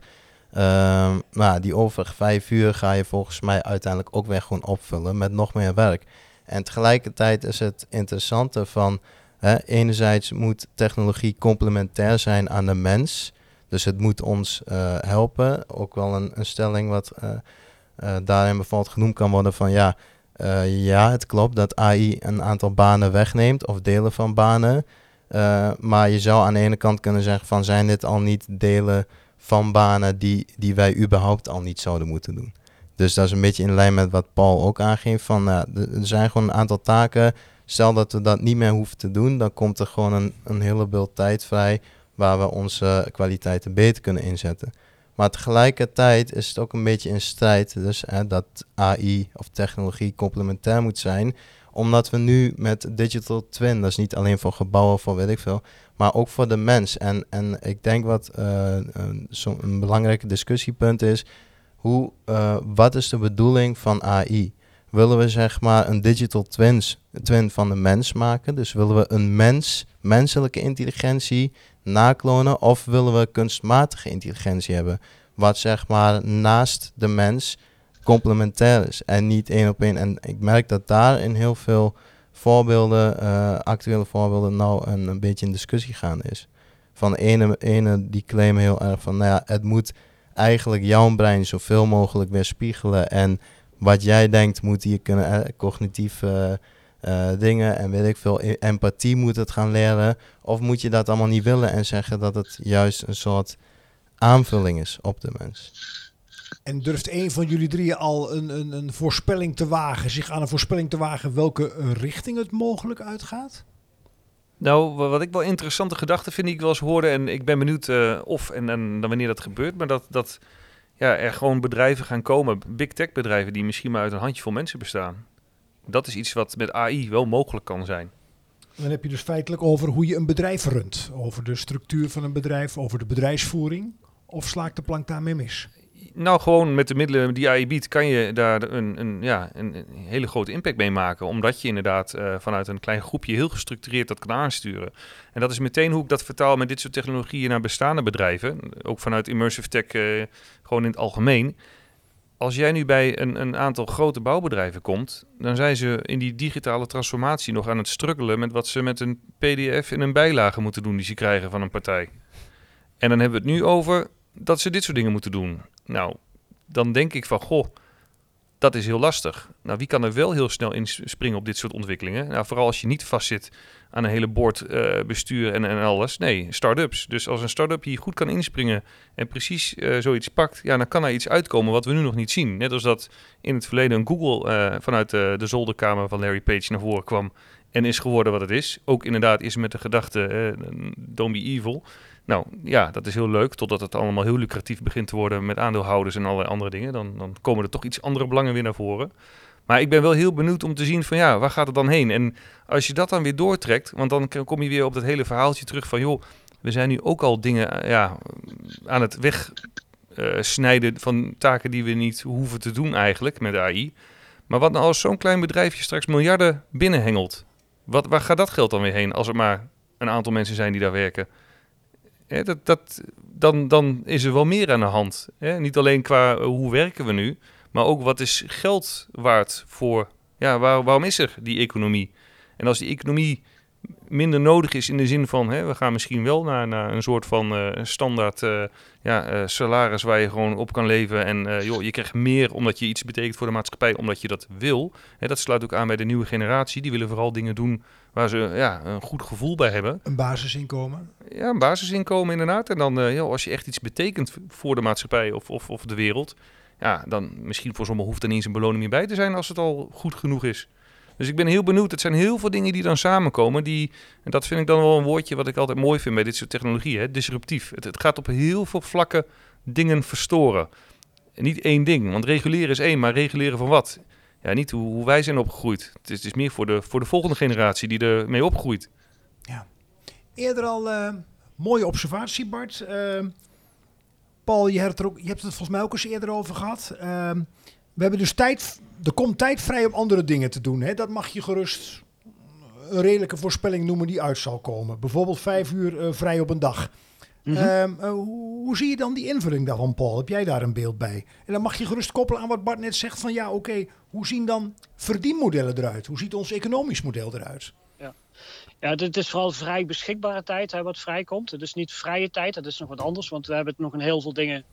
Nou, die overige vijf uur ga je volgens mij uiteindelijk ook weer gewoon opvullen met nog meer werk. En tegelijkertijd is het interessante van, hè, enerzijds moet technologie complementair zijn aan de mens. Dus het moet ons eh, helpen. Ook wel een, een stelling wat eh, eh, daarin bijvoorbeeld genoemd kan worden van ja, ja, het klopt dat AI een aantal banen wegneemt of delen van banen. Maar je zou aan de ene kant kunnen zeggen van zijn dit al niet delen van banen die, die wij überhaupt al niet zouden moeten doen. Dus dat is een beetje in lijn met wat Paul ook aangeeft van nou, er zijn gewoon een aantal taken. Stel dat we dat niet meer hoeven te doen, dan komt er gewoon een, een heleboel tijd vrij waar we onze kwaliteiten beter kunnen inzetten. Maar tegelijkertijd is het ook een beetje in strijd dus, hè, dat AI of technologie complementair moet zijn. Omdat we nu met digital twin, dat is niet alleen voor gebouwen, voor weet ik veel, maar ook voor de mens. En, en ik denk wat uh, een, een belangrijk discussiepunt is, hoe, uh, wat is de bedoeling van AI? Willen we zeg maar een digital twins, twin van de mens maken? Dus willen we een mens, menselijke intelligentie naklonen? Of willen we kunstmatige intelligentie hebben? Wat zeg maar naast de mens complementair is en niet één op één. En ik merk dat daar in heel veel voorbeelden, uh, actuele voorbeelden, nou een, een beetje in discussie gaan is. Van ene, ene die claimen heel erg van, nou ja, het moet eigenlijk jouw brein zoveel mogelijk weerspiegelen. En wat jij denkt moet hier kunnen, uh, cognitieve uh, dingen en weet ik veel, empathie moet het gaan leren. Of moet je dat allemaal niet willen en zeggen dat het juist een soort aanvulling is op de mens? En durft een van jullie drie al een, een, een voorspelling te wagen, zich aan een voorspelling te wagen welke richting het mogelijk uitgaat? Nou, wat ik wel interessante gedachten vind die ik wel eens hoorde, en ik ben benieuwd uh, of en, en dan wanneer dat gebeurt, maar dat, dat ja, er gewoon bedrijven gaan komen, big tech bedrijven, die misschien maar uit een handjevol mensen bestaan. Dat is iets wat met AI wel mogelijk kan zijn. Dan heb je dus feitelijk over hoe je een bedrijf runt, over de structuur van een bedrijf, over de bedrijfsvoering. Of slaakt de plank daarmee mis? Nou, gewoon met de middelen die AI biedt, kan je daar een, een, ja, een, hele grote impact mee maken. Omdat je inderdaad uh, vanuit een klein groepje heel gestructureerd dat kan aansturen. En dat is meteen hoe ik dat vertaal met dit soort technologieën naar bestaande bedrijven. Ook vanuit immersive tech, uh, gewoon in het algemeen. Als jij nu bij een, een aantal grote bouwbedrijven komt, dan zijn ze in die digitale transformatie nog aan het struggelen met wat ze met een PDF in een bijlage moeten doen die ze krijgen van een partij. En dan hebben we het nu over dat ze dit soort dingen moeten doen. Nou, dan denk ik van, goh, dat is heel lastig. Nou, wie kan er wel heel snel inspringen op dit soort ontwikkelingen? Nou, vooral als je niet vastzit aan een hele bordbestuur uh, en, en alles. Nee, start-ups. Dus als een start-up hier goed kan inspringen en precies uh, zoiets pakt, ja, dan kan er iets uitkomen wat we nu nog niet zien. Net als dat in het verleden Google uh, vanuit de zolderkamer van Larry Page naar voren kwam en is geworden wat het is. Ook inderdaad is met de gedachte, don't be evil. Nou ja, dat is heel leuk, totdat het allemaal heel lucratief begint te worden met aandeelhouders en allerlei andere dingen. Dan, dan komen er toch iets andere belangen weer naar voren. Maar ik ben wel heel benieuwd om te zien van ja, waar gaat het dan heen? En als je dat dan weer doortrekt, want dan kom je weer op dat hele verhaaltje terug van joh, we zijn nu ook al dingen ja, aan het wegsnijden uh, van taken die we niet hoeven te doen eigenlijk met AI. Maar wat nou als zo'n klein bedrijfje straks miljarden binnenhengelt? Wat, waar gaat dat geld dan weer heen als er maar een aantal mensen zijn die daar werken? Dat, dan, dan is er wel meer aan de hand. Hè? Niet alleen qua uh, hoe werken we nu, maar ook wat is geld waard voor... Ja, waar, waarom is er die economie? En als die economie minder nodig is in de zin van... Hè, we gaan misschien wel naar, een soort van uh, standaard uh, ja, salaris... waar je gewoon op kan leven. En joh, je krijgt meer omdat je iets betekent voor de maatschappij... omdat je dat wil. Hè, dat sluit ook aan bij de nieuwe generatie. Die willen vooral dingen doen waar ze ja, een goed gevoel bij hebben. Een basisinkomen? Ja, een basisinkomen inderdaad. En dan, uh, joh, als je echt iets betekent voor de maatschappij of, of, of de wereld... ja, dan misschien voor sommigen hoeft er niet eens een beloning meer bij te zijn... als het al goed genoeg is. Dus ik ben heel benieuwd. Het zijn heel veel dingen die dan samenkomen. Die, en dat vind ik dan wel een woordje wat ik altijd mooi vind bij dit soort technologieën. Hè? Disruptief. Het, het gaat op heel veel vlakken dingen verstoren. En niet één ding. Want reguleren is één, maar reguleren van wat? Ja, niet hoe, wij zijn opgegroeid. Het is, is meer voor de, voor de volgende generatie die ermee opgroeit. Ja. Eerder al uh, mooie observatie, Bart. Uh, Paul, je hebt, er ook, je hebt het volgens mij ook eens eerder over gehad. Uh, we hebben dus tijd, er komt tijd vrij om andere dingen te doen. Hè? Dat mag je gerust een redelijke voorspelling noemen die uit zal komen. Bijvoorbeeld vijf uur vrij op een dag. Mm -hmm. um, uh, hoe, hoe, zie je dan die invulling daarvan, Paul? Heb jij daar een beeld bij? En dan mag je gerust koppelen aan wat Bart net zegt van ja, oké, okay, hoe zien dan verdienmodellen eruit? Hoe ziet ons economisch model eruit? Ja, ja dit is vooral vrij beschikbare tijd hè, wat vrijkomt. Het is niet vrije tijd, dat is nog wat anders, want we hebben nog een heel veel dingen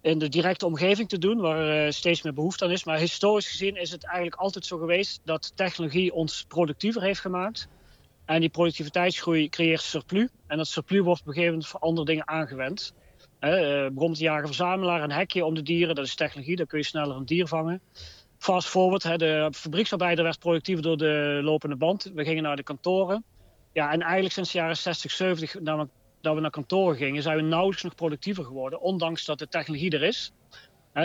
in de directe omgeving te doen, waar uh, steeds meer behoefte aan is. Maar historisch gezien is het eigenlijk altijd zo geweest dat technologie ons productiever heeft gemaakt. En die productiviteitsgroei creëert surplus. En dat surplus wordt op een gegeven moment voor andere dingen aangewend. Uh, bijvoorbeeld jager-verzamelaar, een hekje om de dieren, dat is technologie, dan kun je sneller een dier vangen. Fast forward, hè, de fabrieksarbeider werd productiever door de lopende band. We gingen naar de kantoren. Ja, en eigenlijk sinds de jaren 60, 70, namelijk dat we naar kantoren gingen, zijn we nauwelijks nog productiever geworden, ondanks dat de technologie er is.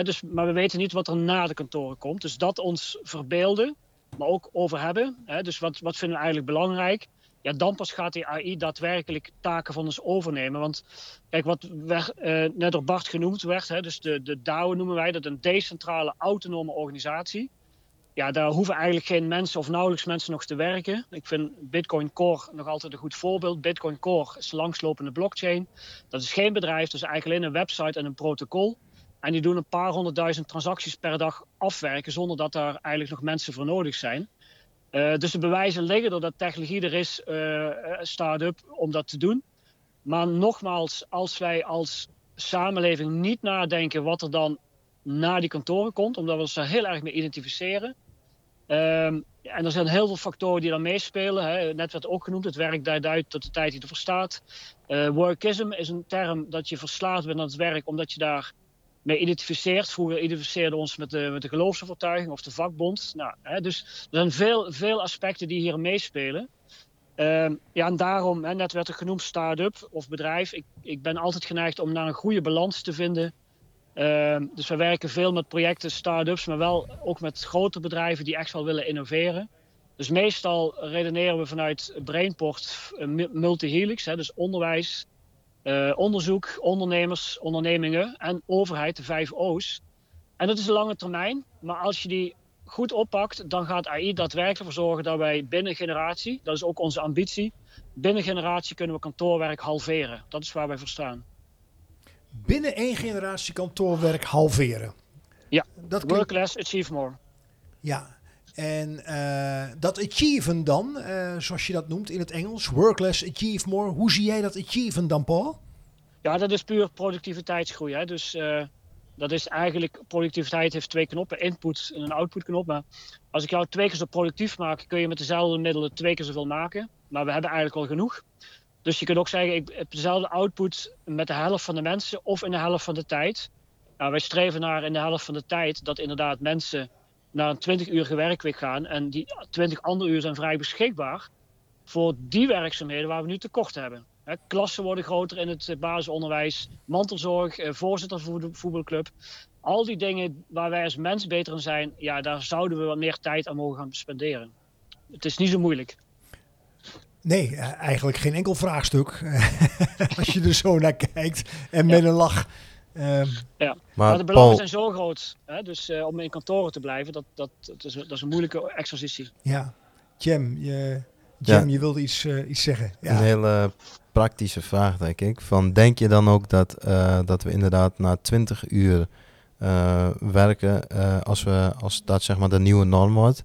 Dus, maar we weten niet wat er na de kantoren komt. Dus dat ons verbeelden, maar ook over hebben. Hè, dus wat, wat vinden we eigenlijk belangrijk? Ja, dan pas gaat die AI daadwerkelijk taken van ons overnemen. Want kijk, wat eh, net door Bart genoemd werd, hè, dus de, de DAO noemen wij dat een decentrale autonome organisatie. Ja, daar hoeven eigenlijk geen mensen of nauwelijks mensen nog te werken. Ik vind Bitcoin Core nog altijd een goed voorbeeld. Bitcoin Core is de langslopende blockchain. Dat is geen bedrijf, dat is eigenlijk alleen een website en een protocol. En die doen een paar honderdduizend transacties per dag afwerken zonder dat daar eigenlijk nog mensen voor nodig zijn. Uh, dus de bewijzen liggen er dat technologie er is, uh, start-up, om dat te doen. Maar nogmaals, als wij als samenleving niet nadenken wat er dan na die kantoren komt, omdat we ons daar heel erg mee identificeren. Um, en er zijn heel veel factoren die dan meespelen. Hè. Net werd ook genoemd, het werk duidt tot de tijd die ervoor staat. Workism is een term dat je verslaafd bent aan het werk omdat je daar mee identificeert. Vroeger identificeerden ons met de, met de geloofsovertuiging of de vakbond. Nou, hè, dus er zijn veel, veel aspecten die hier meespelen. Uh, ja, en daarom, hè, net werd er genoemd start-up of bedrijf. Ik, ik ben altijd geneigd om naar een goede balans te vinden. Uh, dus we werken veel met projecten, start-ups, maar wel ook met grote bedrijven die echt wel willen innoveren. Dus meestal redeneren we vanuit Brainport uh, multi-helix, dus onderwijs, uh, onderzoek, ondernemers, ondernemingen en overheid, de vijf O's. En dat is een lange termijn, maar als je die goed oppakt, dan gaat AI daadwerkelijk ervoor zorgen dat wij binnen generatie, dat is ook onze ambitie, binnen generatie kunnen we kantoorwerk halveren. Dat is waar wij voor staan. Binnen één generatie kantoorwerk halveren. Ja, dat klinkt... work less, achieve more. Ja, en uh, dat achieven dan, uh, zoals je dat noemt in het Engels, work less, achieve more. Hoe zie jij dat achieven dan, Paul? Ja, dat is puur productiviteitsgroei. Hè? Dus uh, dat is eigenlijk, productiviteit heeft twee knoppen, input en een output knop. Maar als ik jou twee keer zo productief maak, kun je met dezelfde middelen twee keer zoveel maken. Maar we hebben eigenlijk al genoeg. Dus je kunt ook zeggen, ik heb dezelfde output met de helft van de mensen of in de helft van de tijd. Nou, wij streven naar in de helft van de tijd dat inderdaad mensen naar een 20 uur werkweek gaan. En die 20 andere uur zijn vrij beschikbaar voor die werkzaamheden waar we nu tekort hebben. He, klassen worden groter in het basisonderwijs, mantelzorg, eh, voorzitter voor de voetbalclub. Al die dingen waar wij als mens beter in zijn, ja, daar zouden we wat meer tijd aan mogen gaan spenderen. Het is niet zo moeilijk. Nee, eigenlijk geen enkel vraagstuk. Als je er zo naar kijkt en met een lach. Um, ja, maar, de belangen zijn zo groot. Hè? Dus uh, om in kantoren te blijven, dat, dat, dat, is, dat is een moeilijke exercitie. Ja, Jam, je, Jam, ja. je wilde iets, uh, iets zeggen. Ja. Een hele praktische vraag, denk ik. Van, denk je dan ook dat, uh, dat we inderdaad na 20 uur werken, als, we, als dat zeg maar de nieuwe norm wordt,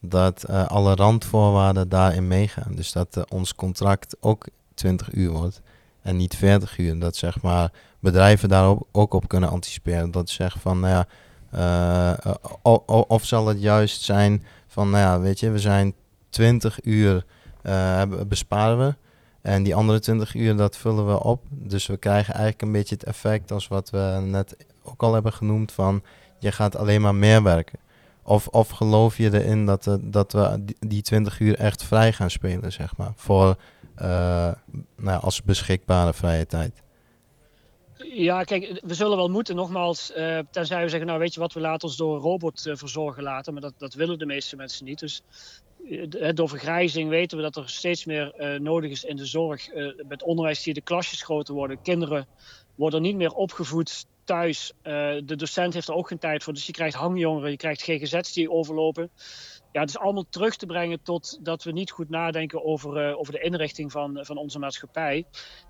dat alle randvoorwaarden daarin meegaan? Dus dat ons contract ook 20 uur wordt en niet 40 uur. Dat zeg maar bedrijven daar ook op kunnen anticiperen. Dat ze zeggen van, nou ja, uh, of zal het juist zijn van, nou ja, weet je, we zijn 20 uur uh, besparen we. En die andere 20 uur, dat vullen we op. Dus we krijgen eigenlijk een beetje het effect als wat we net ook al hebben genoemd van, je gaat alleen maar meer werken. Of, of geloof je erin dat, uh, dat we die 20 uur echt vrij gaan spelen, zeg maar, voor, nou, als beschikbare vrije tijd? Ja, kijk, we zullen wel moeten, nogmaals, uh, tenzij we zeggen, nou weet je wat, we laten ons door een robot uh, verzorgen laten, maar dat, dat willen de meeste mensen niet. Dus uh, door vergrijzing weten we dat er steeds meer nodig is in de zorg. met onderwijs je de klasjes groter worden, kinderen worden niet meer opgevoed thuis. de docent heeft er ook geen tijd voor, dus je krijgt hangjongeren, je krijgt GGZ's die overlopen. Ja, het is allemaal terug te brengen tot dat we niet goed nadenken over, over de inrichting van, van onze maatschappij.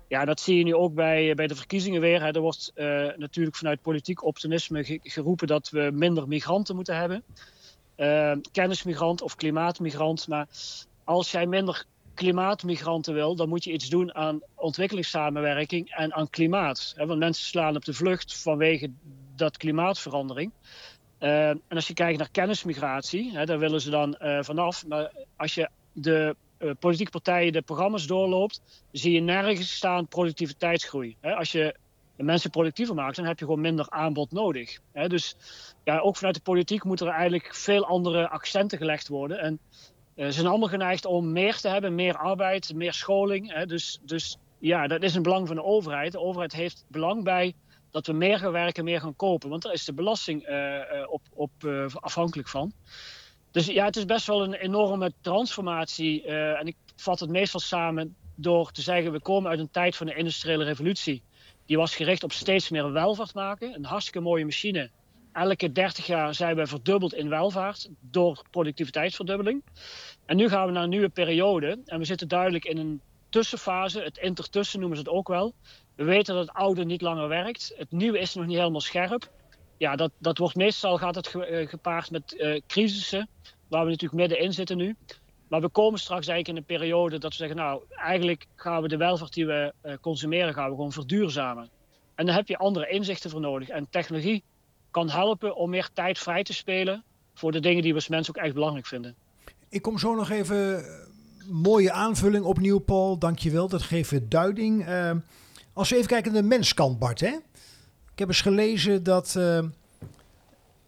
Ja, dat zie je nu ook bij, bij de verkiezingen weer. Hè. Er wordt natuurlijk vanuit politiek optimisme ge geroepen dat we minder migranten moeten hebben. Kennismigrant of klimaatmigrant. Maar als jij minder klimaatmigranten wil, dan moet je iets doen aan ontwikkelingssamenwerking en aan klimaat. Hè. Want mensen slaan op de vlucht vanwege dat klimaatverandering. Uh, en als je kijkt naar kennismigratie, hè, daar willen ze dan vanaf. Maar als je de uh, politieke partijen de programma's doorloopt, zie je nergens staan productiviteitsgroei. Hè? Als je mensen productiever maakt, dan heb je gewoon minder aanbod nodig. Hè? Dus ja, ook vanuit de politiek moeten er eigenlijk veel andere accenten gelegd worden. En uh, ze zijn allemaal geneigd om meer te hebben, meer arbeid, meer scholing. Dus, dus ja, dat is een belang van de overheid. De overheid heeft belang bij dat we meer gaan werken, meer gaan kopen. Want daar is de belasting op, op afhankelijk van. Dus ja, het is best wel een enorme transformatie. en ik vat het meestal samen door te zeggen: we komen uit een tijd van de industriële revolutie. Die was gericht op steeds meer welvaart maken. Een hartstikke mooie machine. Elke 30 jaar zijn we verdubbeld in welvaart door productiviteitsverdubbeling. En nu gaan we naar een nieuwe periode. En we zitten duidelijk in een tussenfase. Het intertussen noemen ze het ook wel. We weten dat het oude niet langer werkt. Het nieuwe is nog niet helemaal scherp. Ja, dat, dat wordt meestal gaat het eh, gepaard met uh, crisissen, waar we natuurlijk middenin zitten nu. Maar we komen straks eigenlijk in een periode dat we zeggen, nou, eigenlijk gaan we de welvaart die we uh, consumeren, gaan we gewoon verduurzamen. En daar heb je andere inzichten voor nodig. En technologie kan helpen om meer tijd vrij te spelen voor de dingen die we als mensen ook echt belangrijk vinden. Ik kom zo nog even mooie aanvulling opnieuw, Paul. Dankjewel, dat geeft duiding. Als we even kijken naar de menskant, Bart. Hè? Ik heb eens gelezen dat uh,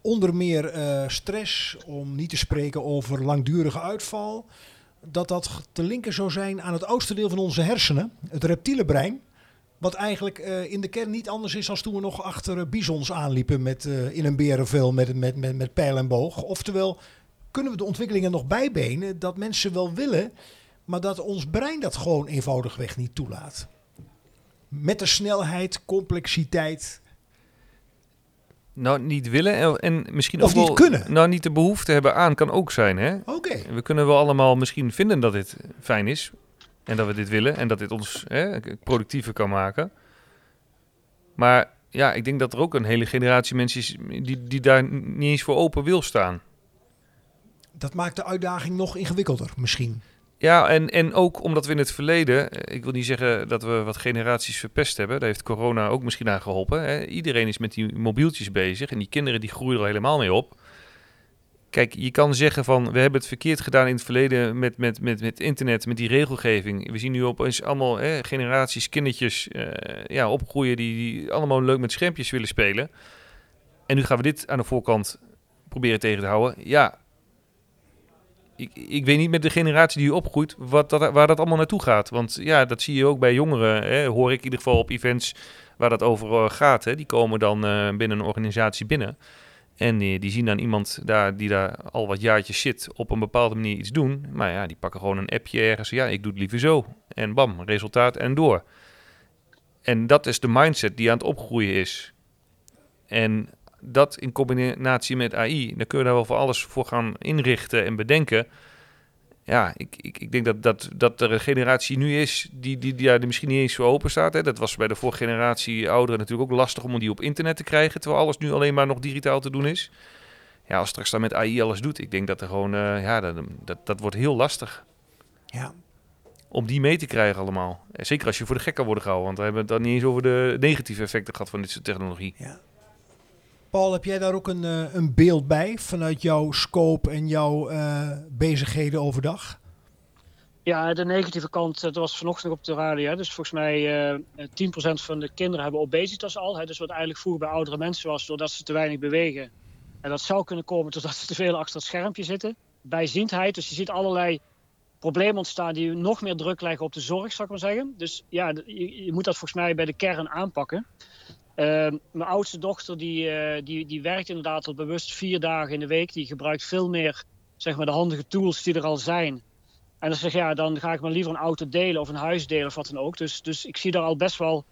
onder meer uh, stress, om niet te spreken over langdurige uitval, dat dat te linken zou zijn aan het oudste deel van onze hersenen, het reptiele brein. Wat eigenlijk uh, in de kern niet anders is als toen we nog achter bizons aanliepen met, in een berenvel met, met, met, met pijl en boog. Oftewel, kunnen we de ontwikkelingen nog bijbenen dat mensen wel willen, maar dat ons brein dat gewoon eenvoudigweg niet toelaat. Met de snelheid, complexiteit, nou, niet willen en misschien of ook niet wel, kunnen. Nou, niet de behoefte hebben aan kan ook zijn, hè? Oké. Okay. We kunnen wel allemaal misschien vinden dat dit fijn is en dat we dit willen en dat dit ons hè, productiever kan maken. Maar ja, ik denk dat er ook een hele generatie mensen is die, die daar niet eens voor open wil staan. Dat maakt de uitdaging nog ingewikkelder, misschien. Ja, en, en ook omdat we in het verleden, ik wil niet zeggen dat we wat generaties verpest hebben, daar heeft corona ook misschien aan geholpen. Hè. Iedereen is met die mobieltjes bezig en die kinderen die groeien er helemaal mee op. Kijk, je kan zeggen van we hebben het verkeerd gedaan in het verleden met, met, met, met internet, met die regelgeving. We zien nu opeens allemaal hè, generaties kindertjes uh, ja, opgroeien die allemaal leuk met schermpjes willen spelen. En nu gaan we dit aan de voorkant proberen tegen te houden. Ja, ik, ik weet niet met de generatie die opgroeit wat dat, waar dat allemaal naartoe gaat. Want ja, dat zie je ook bij jongeren. Hè, hoor ik in ieder geval op events waar dat over gaat. Hè. Die komen dan uh, binnen een organisatie binnen. En die, die, zien dan iemand daar die daar al wat jaartjes zit op een bepaalde manier iets doen. Maar ja, die pakken gewoon een appje ergens. Ja, ik doe het liever zo. En bam, resultaat en door. En dat is de mindset die aan het opgroeien is. En dat in combinatie met AI, dan kun je daar wel voor alles voor gaan inrichten en bedenken. Ja, ik, ik, ik denk dat, dat, dat er een generatie nu is die, die, die daar misschien niet eens zo open staat. Hè. Dat was bij de vorige generatie ouderen natuurlijk ook lastig om die op internet te krijgen, terwijl alles nu alleen maar nog digitaal te doen is. Ja, als straks dan met AI alles doet, ik denk dat er gewoon, uh, ja, dat, dat, dat wordt heel lastig. Ja. Om die mee te krijgen allemaal. En zeker als je voor de gek kan worden gehouden, want we hebben het dan niet eens over de negatieve effecten gehad van dit soort technologie. Ja. Paul, heb jij daar ook een, uh, een beeld bij vanuit jouw scope en jouw uh, bezigheden overdag? Ja, de negatieve kant, dat was vanochtend op de radio. Dus volgens mij uh, 10% van de kinderen hebben obesitas al. Hè, dus wat eigenlijk vroeger bij oudere mensen was, doordat ze te weinig bewegen. En dat zou kunnen komen doordat ze te veel achter het schermpje zitten. Bijziendheid, dus je ziet allerlei problemen ontstaan die nog meer druk leggen op de zorg, zou ik maar zeggen. Dus ja, je moet dat volgens mij bij de kern aanpakken. Uh, mijn oudste dochter die, uh, die, die werkt inderdaad al bewust vier dagen in de week. Die gebruikt veel meer zeg maar, de handige tools die er al zijn. En dan zeg ja, dan ga ik maar liever een auto delen of een huis delen of wat dan ook. Dus, dus ik zie daar al best wel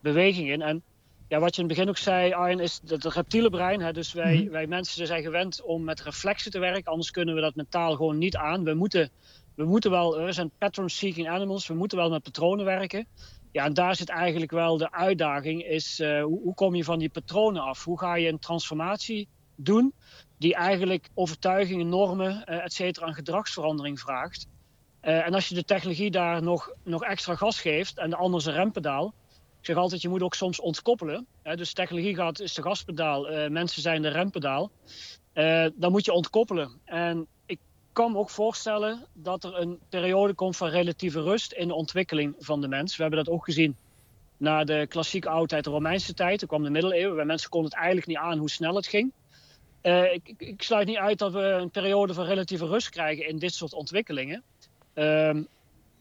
beweging in. En ja, wat je in het begin ook zei, Arjen, is dat het reptiele brein. Hè, dus wij, mm -hmm. wij mensen zijn gewend om met reflexen te werken. Anders kunnen we dat mentaal gewoon niet aan. We moeten, we moeten wel, we zijn pattern-seeking animals. We moeten wel met patronen werken. Ja, en daar zit eigenlijk wel de uitdaging, is uh, hoe, kom je van die patronen af? Hoe ga je een transformatie doen die eigenlijk overtuigingen, normen, uh, et cetera, een gedragsverandering vraagt? Uh, en als je de technologie daar nog, nog extra gas geeft en de ander een rempedaal. Ik zeg altijd, je moet ook soms ontkoppelen. Hè? Dus technologie gaat, is de gaspedaal, mensen zijn de rempedaal. dan moet je ontkoppelen. En kan me ook voorstellen dat er een periode komt van relatieve rust in de ontwikkeling van de mens. We hebben dat ook gezien na de klassieke oudheid, de Romeinse tijd. Toen kwam de middeleeuwen, waar mensen konden het eigenlijk niet aan hoe snel het ging. Uh, ik, ik, sluit niet uit dat we een periode van relatieve rust krijgen in dit soort ontwikkelingen. Uh,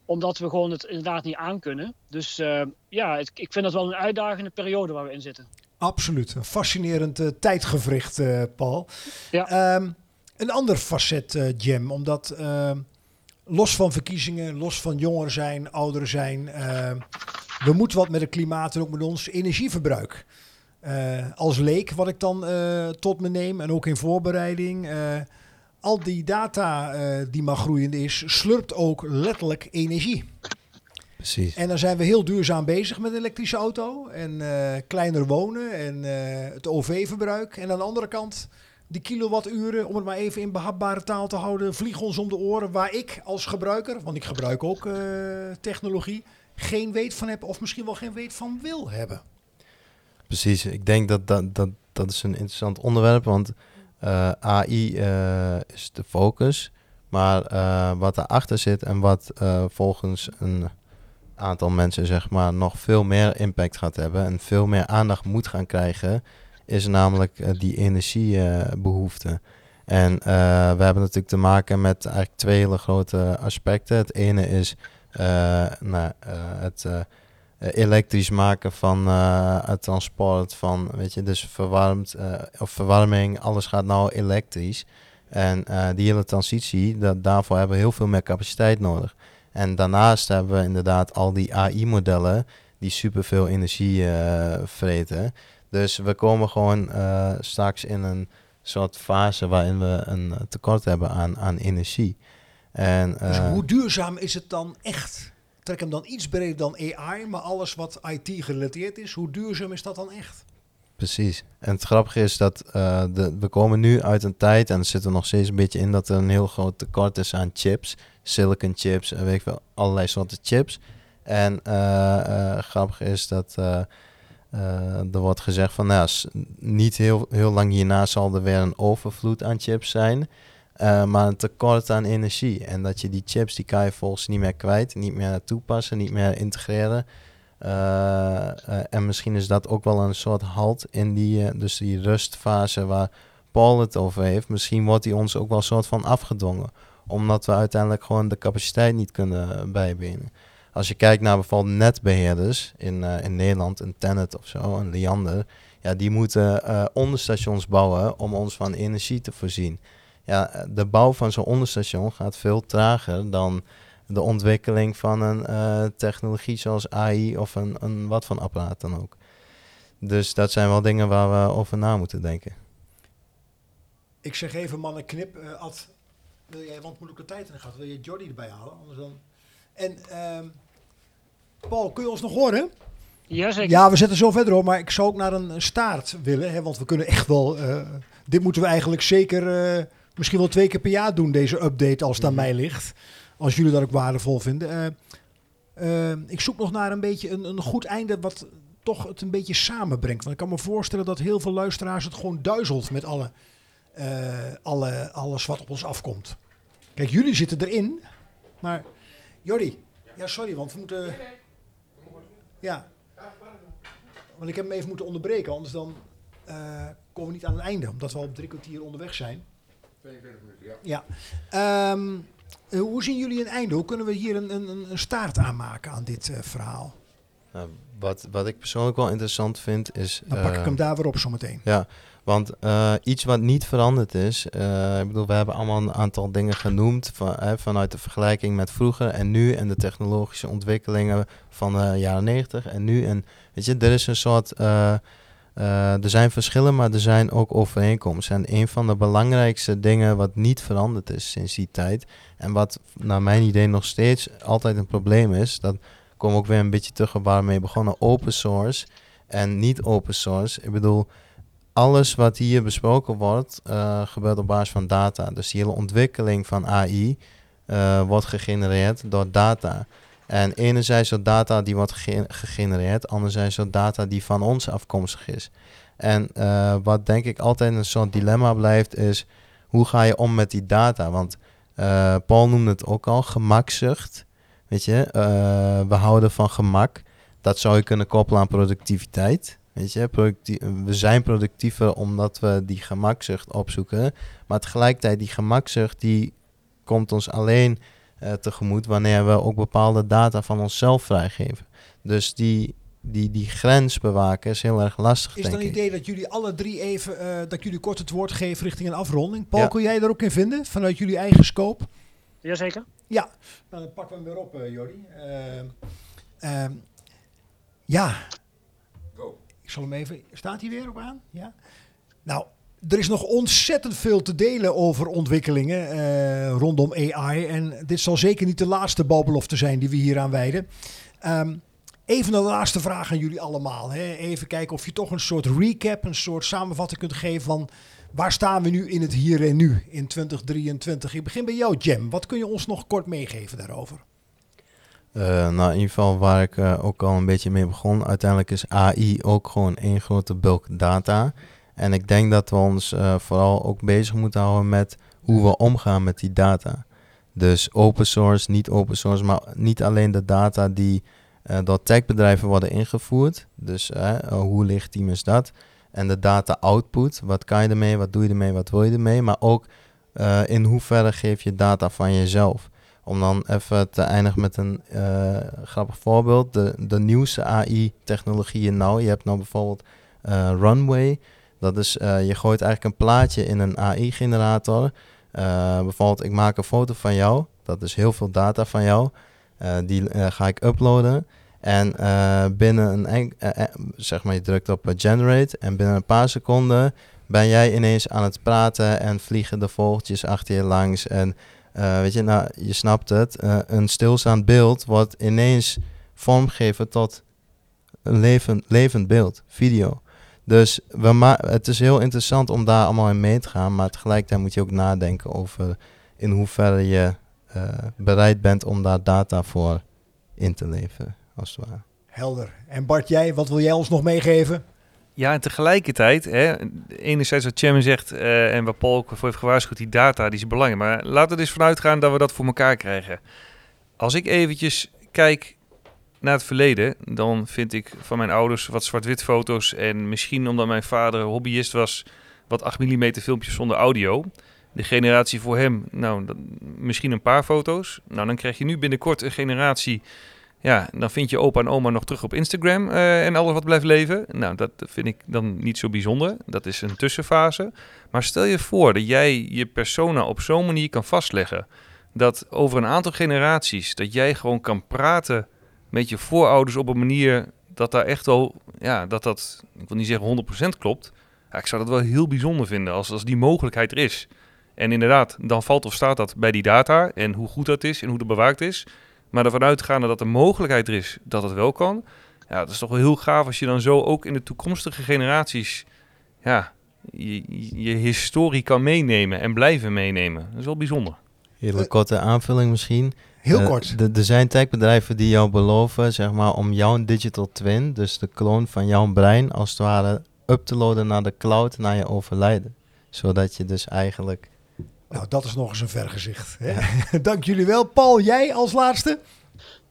omdat we gewoon het inderdaad niet aankunnen. Dus uh, ja, het, ik vind dat wel een uitdagende periode waar we in zitten. Absoluut. Een fascinerend uh, tijdgevricht, Paul. Ja. Um, een ander facet, Jam, omdat ehm, los van verkiezingen, los van jongeren zijn, ouderen zijn, ehm, we moeten wat met het klimaat en ook met ons energieverbruik. als leek, wat ik dan tot me neem en ook in voorbereiding al die data uh, die maar groeiend is, slurpt ook letterlijk energie. Precies. En dan zijn we heel duurzaam bezig met een elektrische auto en uh, kleiner wonen en uh, het OV-verbruik. En aan de andere kant, die kilowatturen, om het maar even in behapbare taal te houden, vliegen ons om de oren. Waar ik als gebruiker, want ik gebruik ook technologie, geen weet van heb of misschien wel geen weet van wil hebben. Precies, ik denk dat dat, dat, dat is een interessant onderwerp, want uh, AI uh, is de focus. Maar wat erachter zit en wat volgens een aantal mensen zeg maar, nog veel meer impact gaat hebben en veel meer aandacht moet gaan krijgen, is namelijk die energiebehoefte. En we hebben natuurlijk te maken met eigenlijk twee hele grote aspecten. Het ene is nou, het eh, elektrisch maken van het transport, van weet je, dus verwarmd of verwarming, alles gaat nou elektrisch. En die hele transitie, dat, daarvoor hebben we heel veel meer capaciteit nodig. En daarnaast hebben we inderdaad al die AI-modellen die superveel energie vreten. Dus we komen gewoon straks in een soort fase waarin we een tekort hebben aan, aan energie. En, dus hoe duurzaam is het dan echt? trek hem dan iets breder dan AI, maar alles wat IT gerelateerd is, hoe duurzaam is dat dan echt? Precies. En het grappige is dat uh, de, we komen nu uit een tijd, en er zit er nog steeds een beetje in, dat er een heel groot tekort is aan chips. Silicon chips en weet ik wel, allerlei soorten chips. En uh, grappig is dat er wordt gezegd van, nou, niet heel, heel lang hierna zal er weer een overvloed aan chips zijn. Uh, maar een tekort aan energie. En dat je die chips, die kan volgens niet meer kwijt, niet meer toepassen, niet meer integreren. Uh, en misschien is dat ook wel een soort halt in die, dus die rustfase waar Paul het over heeft. Misschien wordt die ons ook wel een soort van afgedwongen. Omdat we uiteindelijk gewoon de capaciteit niet kunnen bijbenen. Als je kijkt naar bijvoorbeeld netbeheerders in, in Nederland, een Tenet of zo, een Liander. Ja, die moeten onderstations bouwen om ons van energie te voorzien ja, de bouw van zo'n onderstation gaat veel trager dan de ontwikkeling van een technologie zoals AI of een, een wat van apparaat dan ook. Dus dat zijn wel dingen waar we over na moeten denken. Ik zeg even mannen knip, Ad, wil jij, want de tijd in de gaten, wil je Jordi erbij halen? Anders dan... En uh, Paul, kun je ons nog horen? Ja, zeker. Ja, we zetten zo verder op, maar ik zou ook naar een staart willen, hè, want we kunnen echt wel, uh, dit moeten we eigenlijk zeker misschien wel twee keer per jaar doen, deze update, als het aan mhm. mij ligt. Als jullie dat ook waardevol vinden. Uh, ik zoek nog naar een beetje een, een goed einde wat toch het een beetje samenbrengt. Want ik kan me voorstellen dat heel veel luisteraars het gewoon duizelt met alle, uh, alle, alles wat op ons afkomt. Kijk, jullie zitten erin, maar Jordi, ja sorry, want we moeten... Ja, want ik heb hem even moeten onderbreken, anders dan uh, komen we niet aan het einde. Omdat we al op drie kwartier onderweg zijn. 42 minuten, ja. ja. Um, hoe zien jullie een einde? Hoe kunnen we hier een, een, een staart aanmaken aan dit uh, verhaal? Nou, wat, wat ik persoonlijk wel interessant vind is... Dan pak ik hem daar weer op zometeen. Ja, want uh, iets wat niet veranderd is... Uh, ik bedoel, we hebben allemaal een aantal dingen genoemd... Van, vanuit de vergelijking met vroeger en nu... en de technologische ontwikkelingen van de jaren 90 en nu. En weet je, er is een soort... Uh, er zijn verschillen, maar er zijn ook overeenkomsten. En een van de belangrijkste dingen wat niet veranderd is sinds die tijd, en wat naar mijn idee nog steeds altijd een probleem is, dat kom ook weer een beetje terug op waar we mee begonnen, open source en niet open source. Ik bedoel, alles wat hier besproken wordt, uh, gebeurt op basis van data. Dus die hele ontwikkeling van AI eh, wordt gegenereerd door data. En enerzijds zo data die wordt gegenereerd, anderzijds zo data die van ons afkomstig is. En uh, wat denk ik altijd een soort dilemma blijft, is hoe ga je om met die data? Want Paul noemde het ook al, gemakzucht. Weet je, we houden van gemak. Dat zou je kunnen koppelen aan productiviteit. Weet je, we zijn productiever omdat we die gemakzucht opzoeken. Maar tegelijkertijd, die gemakzucht die komt ons alleen eh, tegemoet wanneer we ook bepaalde data van onszelf vrijgeven. Dus die, die, die grens bewaken is heel erg lastig, Is denk dan een ik. idee dat jullie alle drie even, eh, dat jullie kort het woord geven richting een afronding? Paul, Ja. kun jij daar ook in vinden, vanuit jullie eigen scope? Jazeker. Ja, nou, dan pakken we hem weer op, uh, Jordi. Ehm, ehm, ja, zal hem even. Staat hij weer op aan? Ja. Nou, er is nog ontzettend veel te delen over ontwikkelingen eh, rondom AI. En dit zal zeker niet de laatste balbelofte zijn die we hier aan wijden. Ehm, even een laatste vraag aan jullie allemaal. Hè. Even kijken of je toch een soort recap, een soort samenvatting kunt geven van waar staan we nu in het hier en nu in 2023. Ik begin bij jou, Jem. Wat kun je ons nog kort meegeven daarover? Eh, nou, in ieder geval waar ik eh, ook al een beetje mee begon. Uiteindelijk is AI ook gewoon één grote bulk data. En ik denk dat we ons eh, vooral ook bezig moeten houden met hoe we omgaan met die data. Dus open source, niet open source, maar niet alleen de data die door techbedrijven worden ingevoerd. Dus hoe legitiem is dat? En de data output, wat kan je ermee, wat doe je ermee, wat wil je ermee? Maar ook in hoeverre geef je data van jezelf? Om dan even te eindigen met een eh, grappig voorbeeld. De, de nieuwste AI-technologieën nou. Je hebt nou bijvoorbeeld eh, Runway. Dat is, eh, je gooit eigenlijk een plaatje in een AI-generator. Bijvoorbeeld, ik maak een foto van jou. Dat is heel veel data van jou. Die ga ik uploaden. En binnen een zeg maar, je drukt op generate. En binnen een paar seconden ben jij ineens aan het praten en vliegen de vogeltjes achter je langs. En eh, weet je, nou, je snapt het. eh, een stilstaand beeld wordt ineens vormgegeven tot een levend, levend beeld, video. Dus we ma het is heel interessant om daar allemaal in mee te gaan. Maar tegelijkertijd moet je ook nadenken over in hoeverre je eh, bereid bent om daar data voor in te leveren, als het ware. Helder. En Bart, jij, wat wil jij ons nog meegeven? Ja, en tegelijkertijd, hè, enerzijds wat Chairman zegt eh, en wat Paul ook voor heeft gewaarschuwd, die data die is belangrijk. Maar laten we eens vanuit gaan dat we dat voor elkaar krijgen. Als ik eventjes kijk naar het verleden, dan vind ik van mijn ouders wat zwart-wit foto's. En misschien omdat mijn vader hobbyist was, wat 8 mm filmpjes zonder audio. De generatie voor hem, nou, misschien een paar foto's. Nou, dan krijg je nu binnenkort een generatie ja, dan vind je opa en oma nog terug op Instagram eh, en alles wat blijft leven. Nou, dat vind ik dan niet zo bijzonder. Dat is een tussenfase. Maar stel je voor dat jij je persona op zo'n manier kan vastleggen. Dat over een aantal generaties, dat jij gewoon kan praten met je voorouders op een manier dat daar echt wel, ja, dat dat, ik wil niet zeggen 100% klopt. Ik zou dat wel heel bijzonder vinden als, als die mogelijkheid er is. En inderdaad, dan valt of staat dat bij die data en hoe goed dat is en hoe dat bewaakt is. Maar ervan uitgaande dat de mogelijkheid er is dat het wel kan. Ja, dat is toch wel heel gaaf als je dan zo ook in de toekomstige generaties... Ja, je, je historie kan meenemen en blijven meenemen. Dat is wel bijzonder. Hele korte aanvulling misschien. Heel Eh, kort. de- Er zijn techbedrijven die jou beloven, zeg maar, om jouw digital twin, dus de kloon van jouw brein, als het ware up te loaden naar de cloud na je overlijden. Zodat je dus eigenlijk... Nou, dat is nog eens een vergezicht. Hè? Dank jullie wel. Paul, jij als laatste?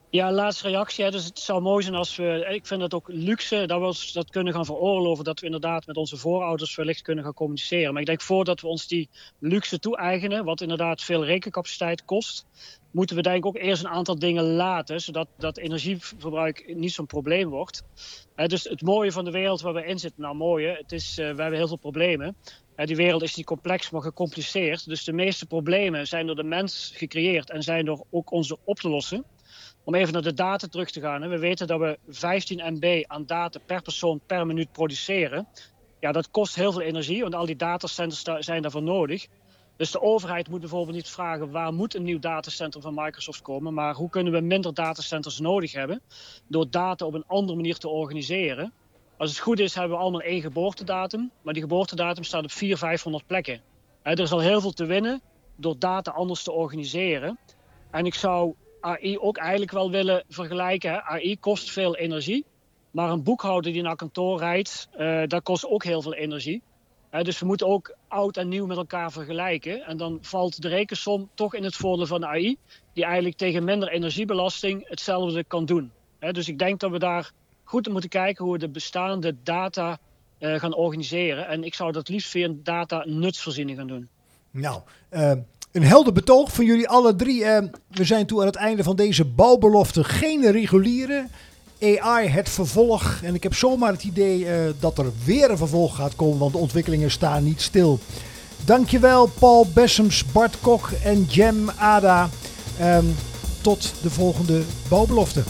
Ja, laatste reactie. Hè. Dus het zou mooi zijn als we. Ik vind het ook luxe dat we ons dat kunnen gaan veroorloven. Dat we inderdaad met onze voorouders wellicht kunnen gaan communiceren. Maar ik denk voordat we ons die luxe toe-eigenen, wat inderdaad veel rekencapaciteit kost, moeten we denk ik ook eerst een aantal dingen laten. Zodat dat energieverbruik niet zo'n probleem wordt. Hè, dus het mooie van de wereld waar we in zitten, nou mooie, het is, eh, we hebben heel veel problemen. Die wereld is niet complex, maar gecompliceerd. Dus de meeste problemen zijn door de mens gecreëerd en zijn door ook onze op te lossen. Om even naar de data terug te gaan. We weten dat we 15 MB aan data per persoon per minuut produceren. Ja, dat kost heel veel energie, want al die datacenters da- zijn daarvoor nodig. Dus de overheid moet bijvoorbeeld niet vragen waar moet een nieuw datacenter van Microsoft komen, maar hoe kunnen we minder datacenters nodig hebben door data op een andere manier te organiseren. Als het goed is, hebben we allemaal één geboortedatum, maar die geboortedatum staat op 400, 500 plekken. Er is al heel veel te winnen door data anders te organiseren. En ik zou AI ook eigenlijk wel willen vergelijken. AI kost veel energie. Maar een boekhouder die naar kantoor rijdt, eh, dat kost ook heel veel energie. Dus we moeten ook oud en nieuw met elkaar vergelijken. En dan valt de rekensom toch in het voordeel van AI, die eigenlijk tegen minder energiebelasting hetzelfde kan doen. Dus ik denk dat we daar goed moeten kijken hoe we de bestaande data eh, gaan organiseren. En ik zou dat liefst via een data nutsvoorziening gaan doen. Nou, eh, Een helder betoog van jullie alle drie. Eh, we zijn toe aan het einde van deze bouwbelofte. Geen reguliere. AI het vervolg. En ik heb zomaar het idee dat er weer een vervolg gaat komen, want de ontwikkelingen staan niet stil. Dankjewel Paul Bessems, Bart Kok en Jem Ada. Ehm, tot de volgende bouwbelofte.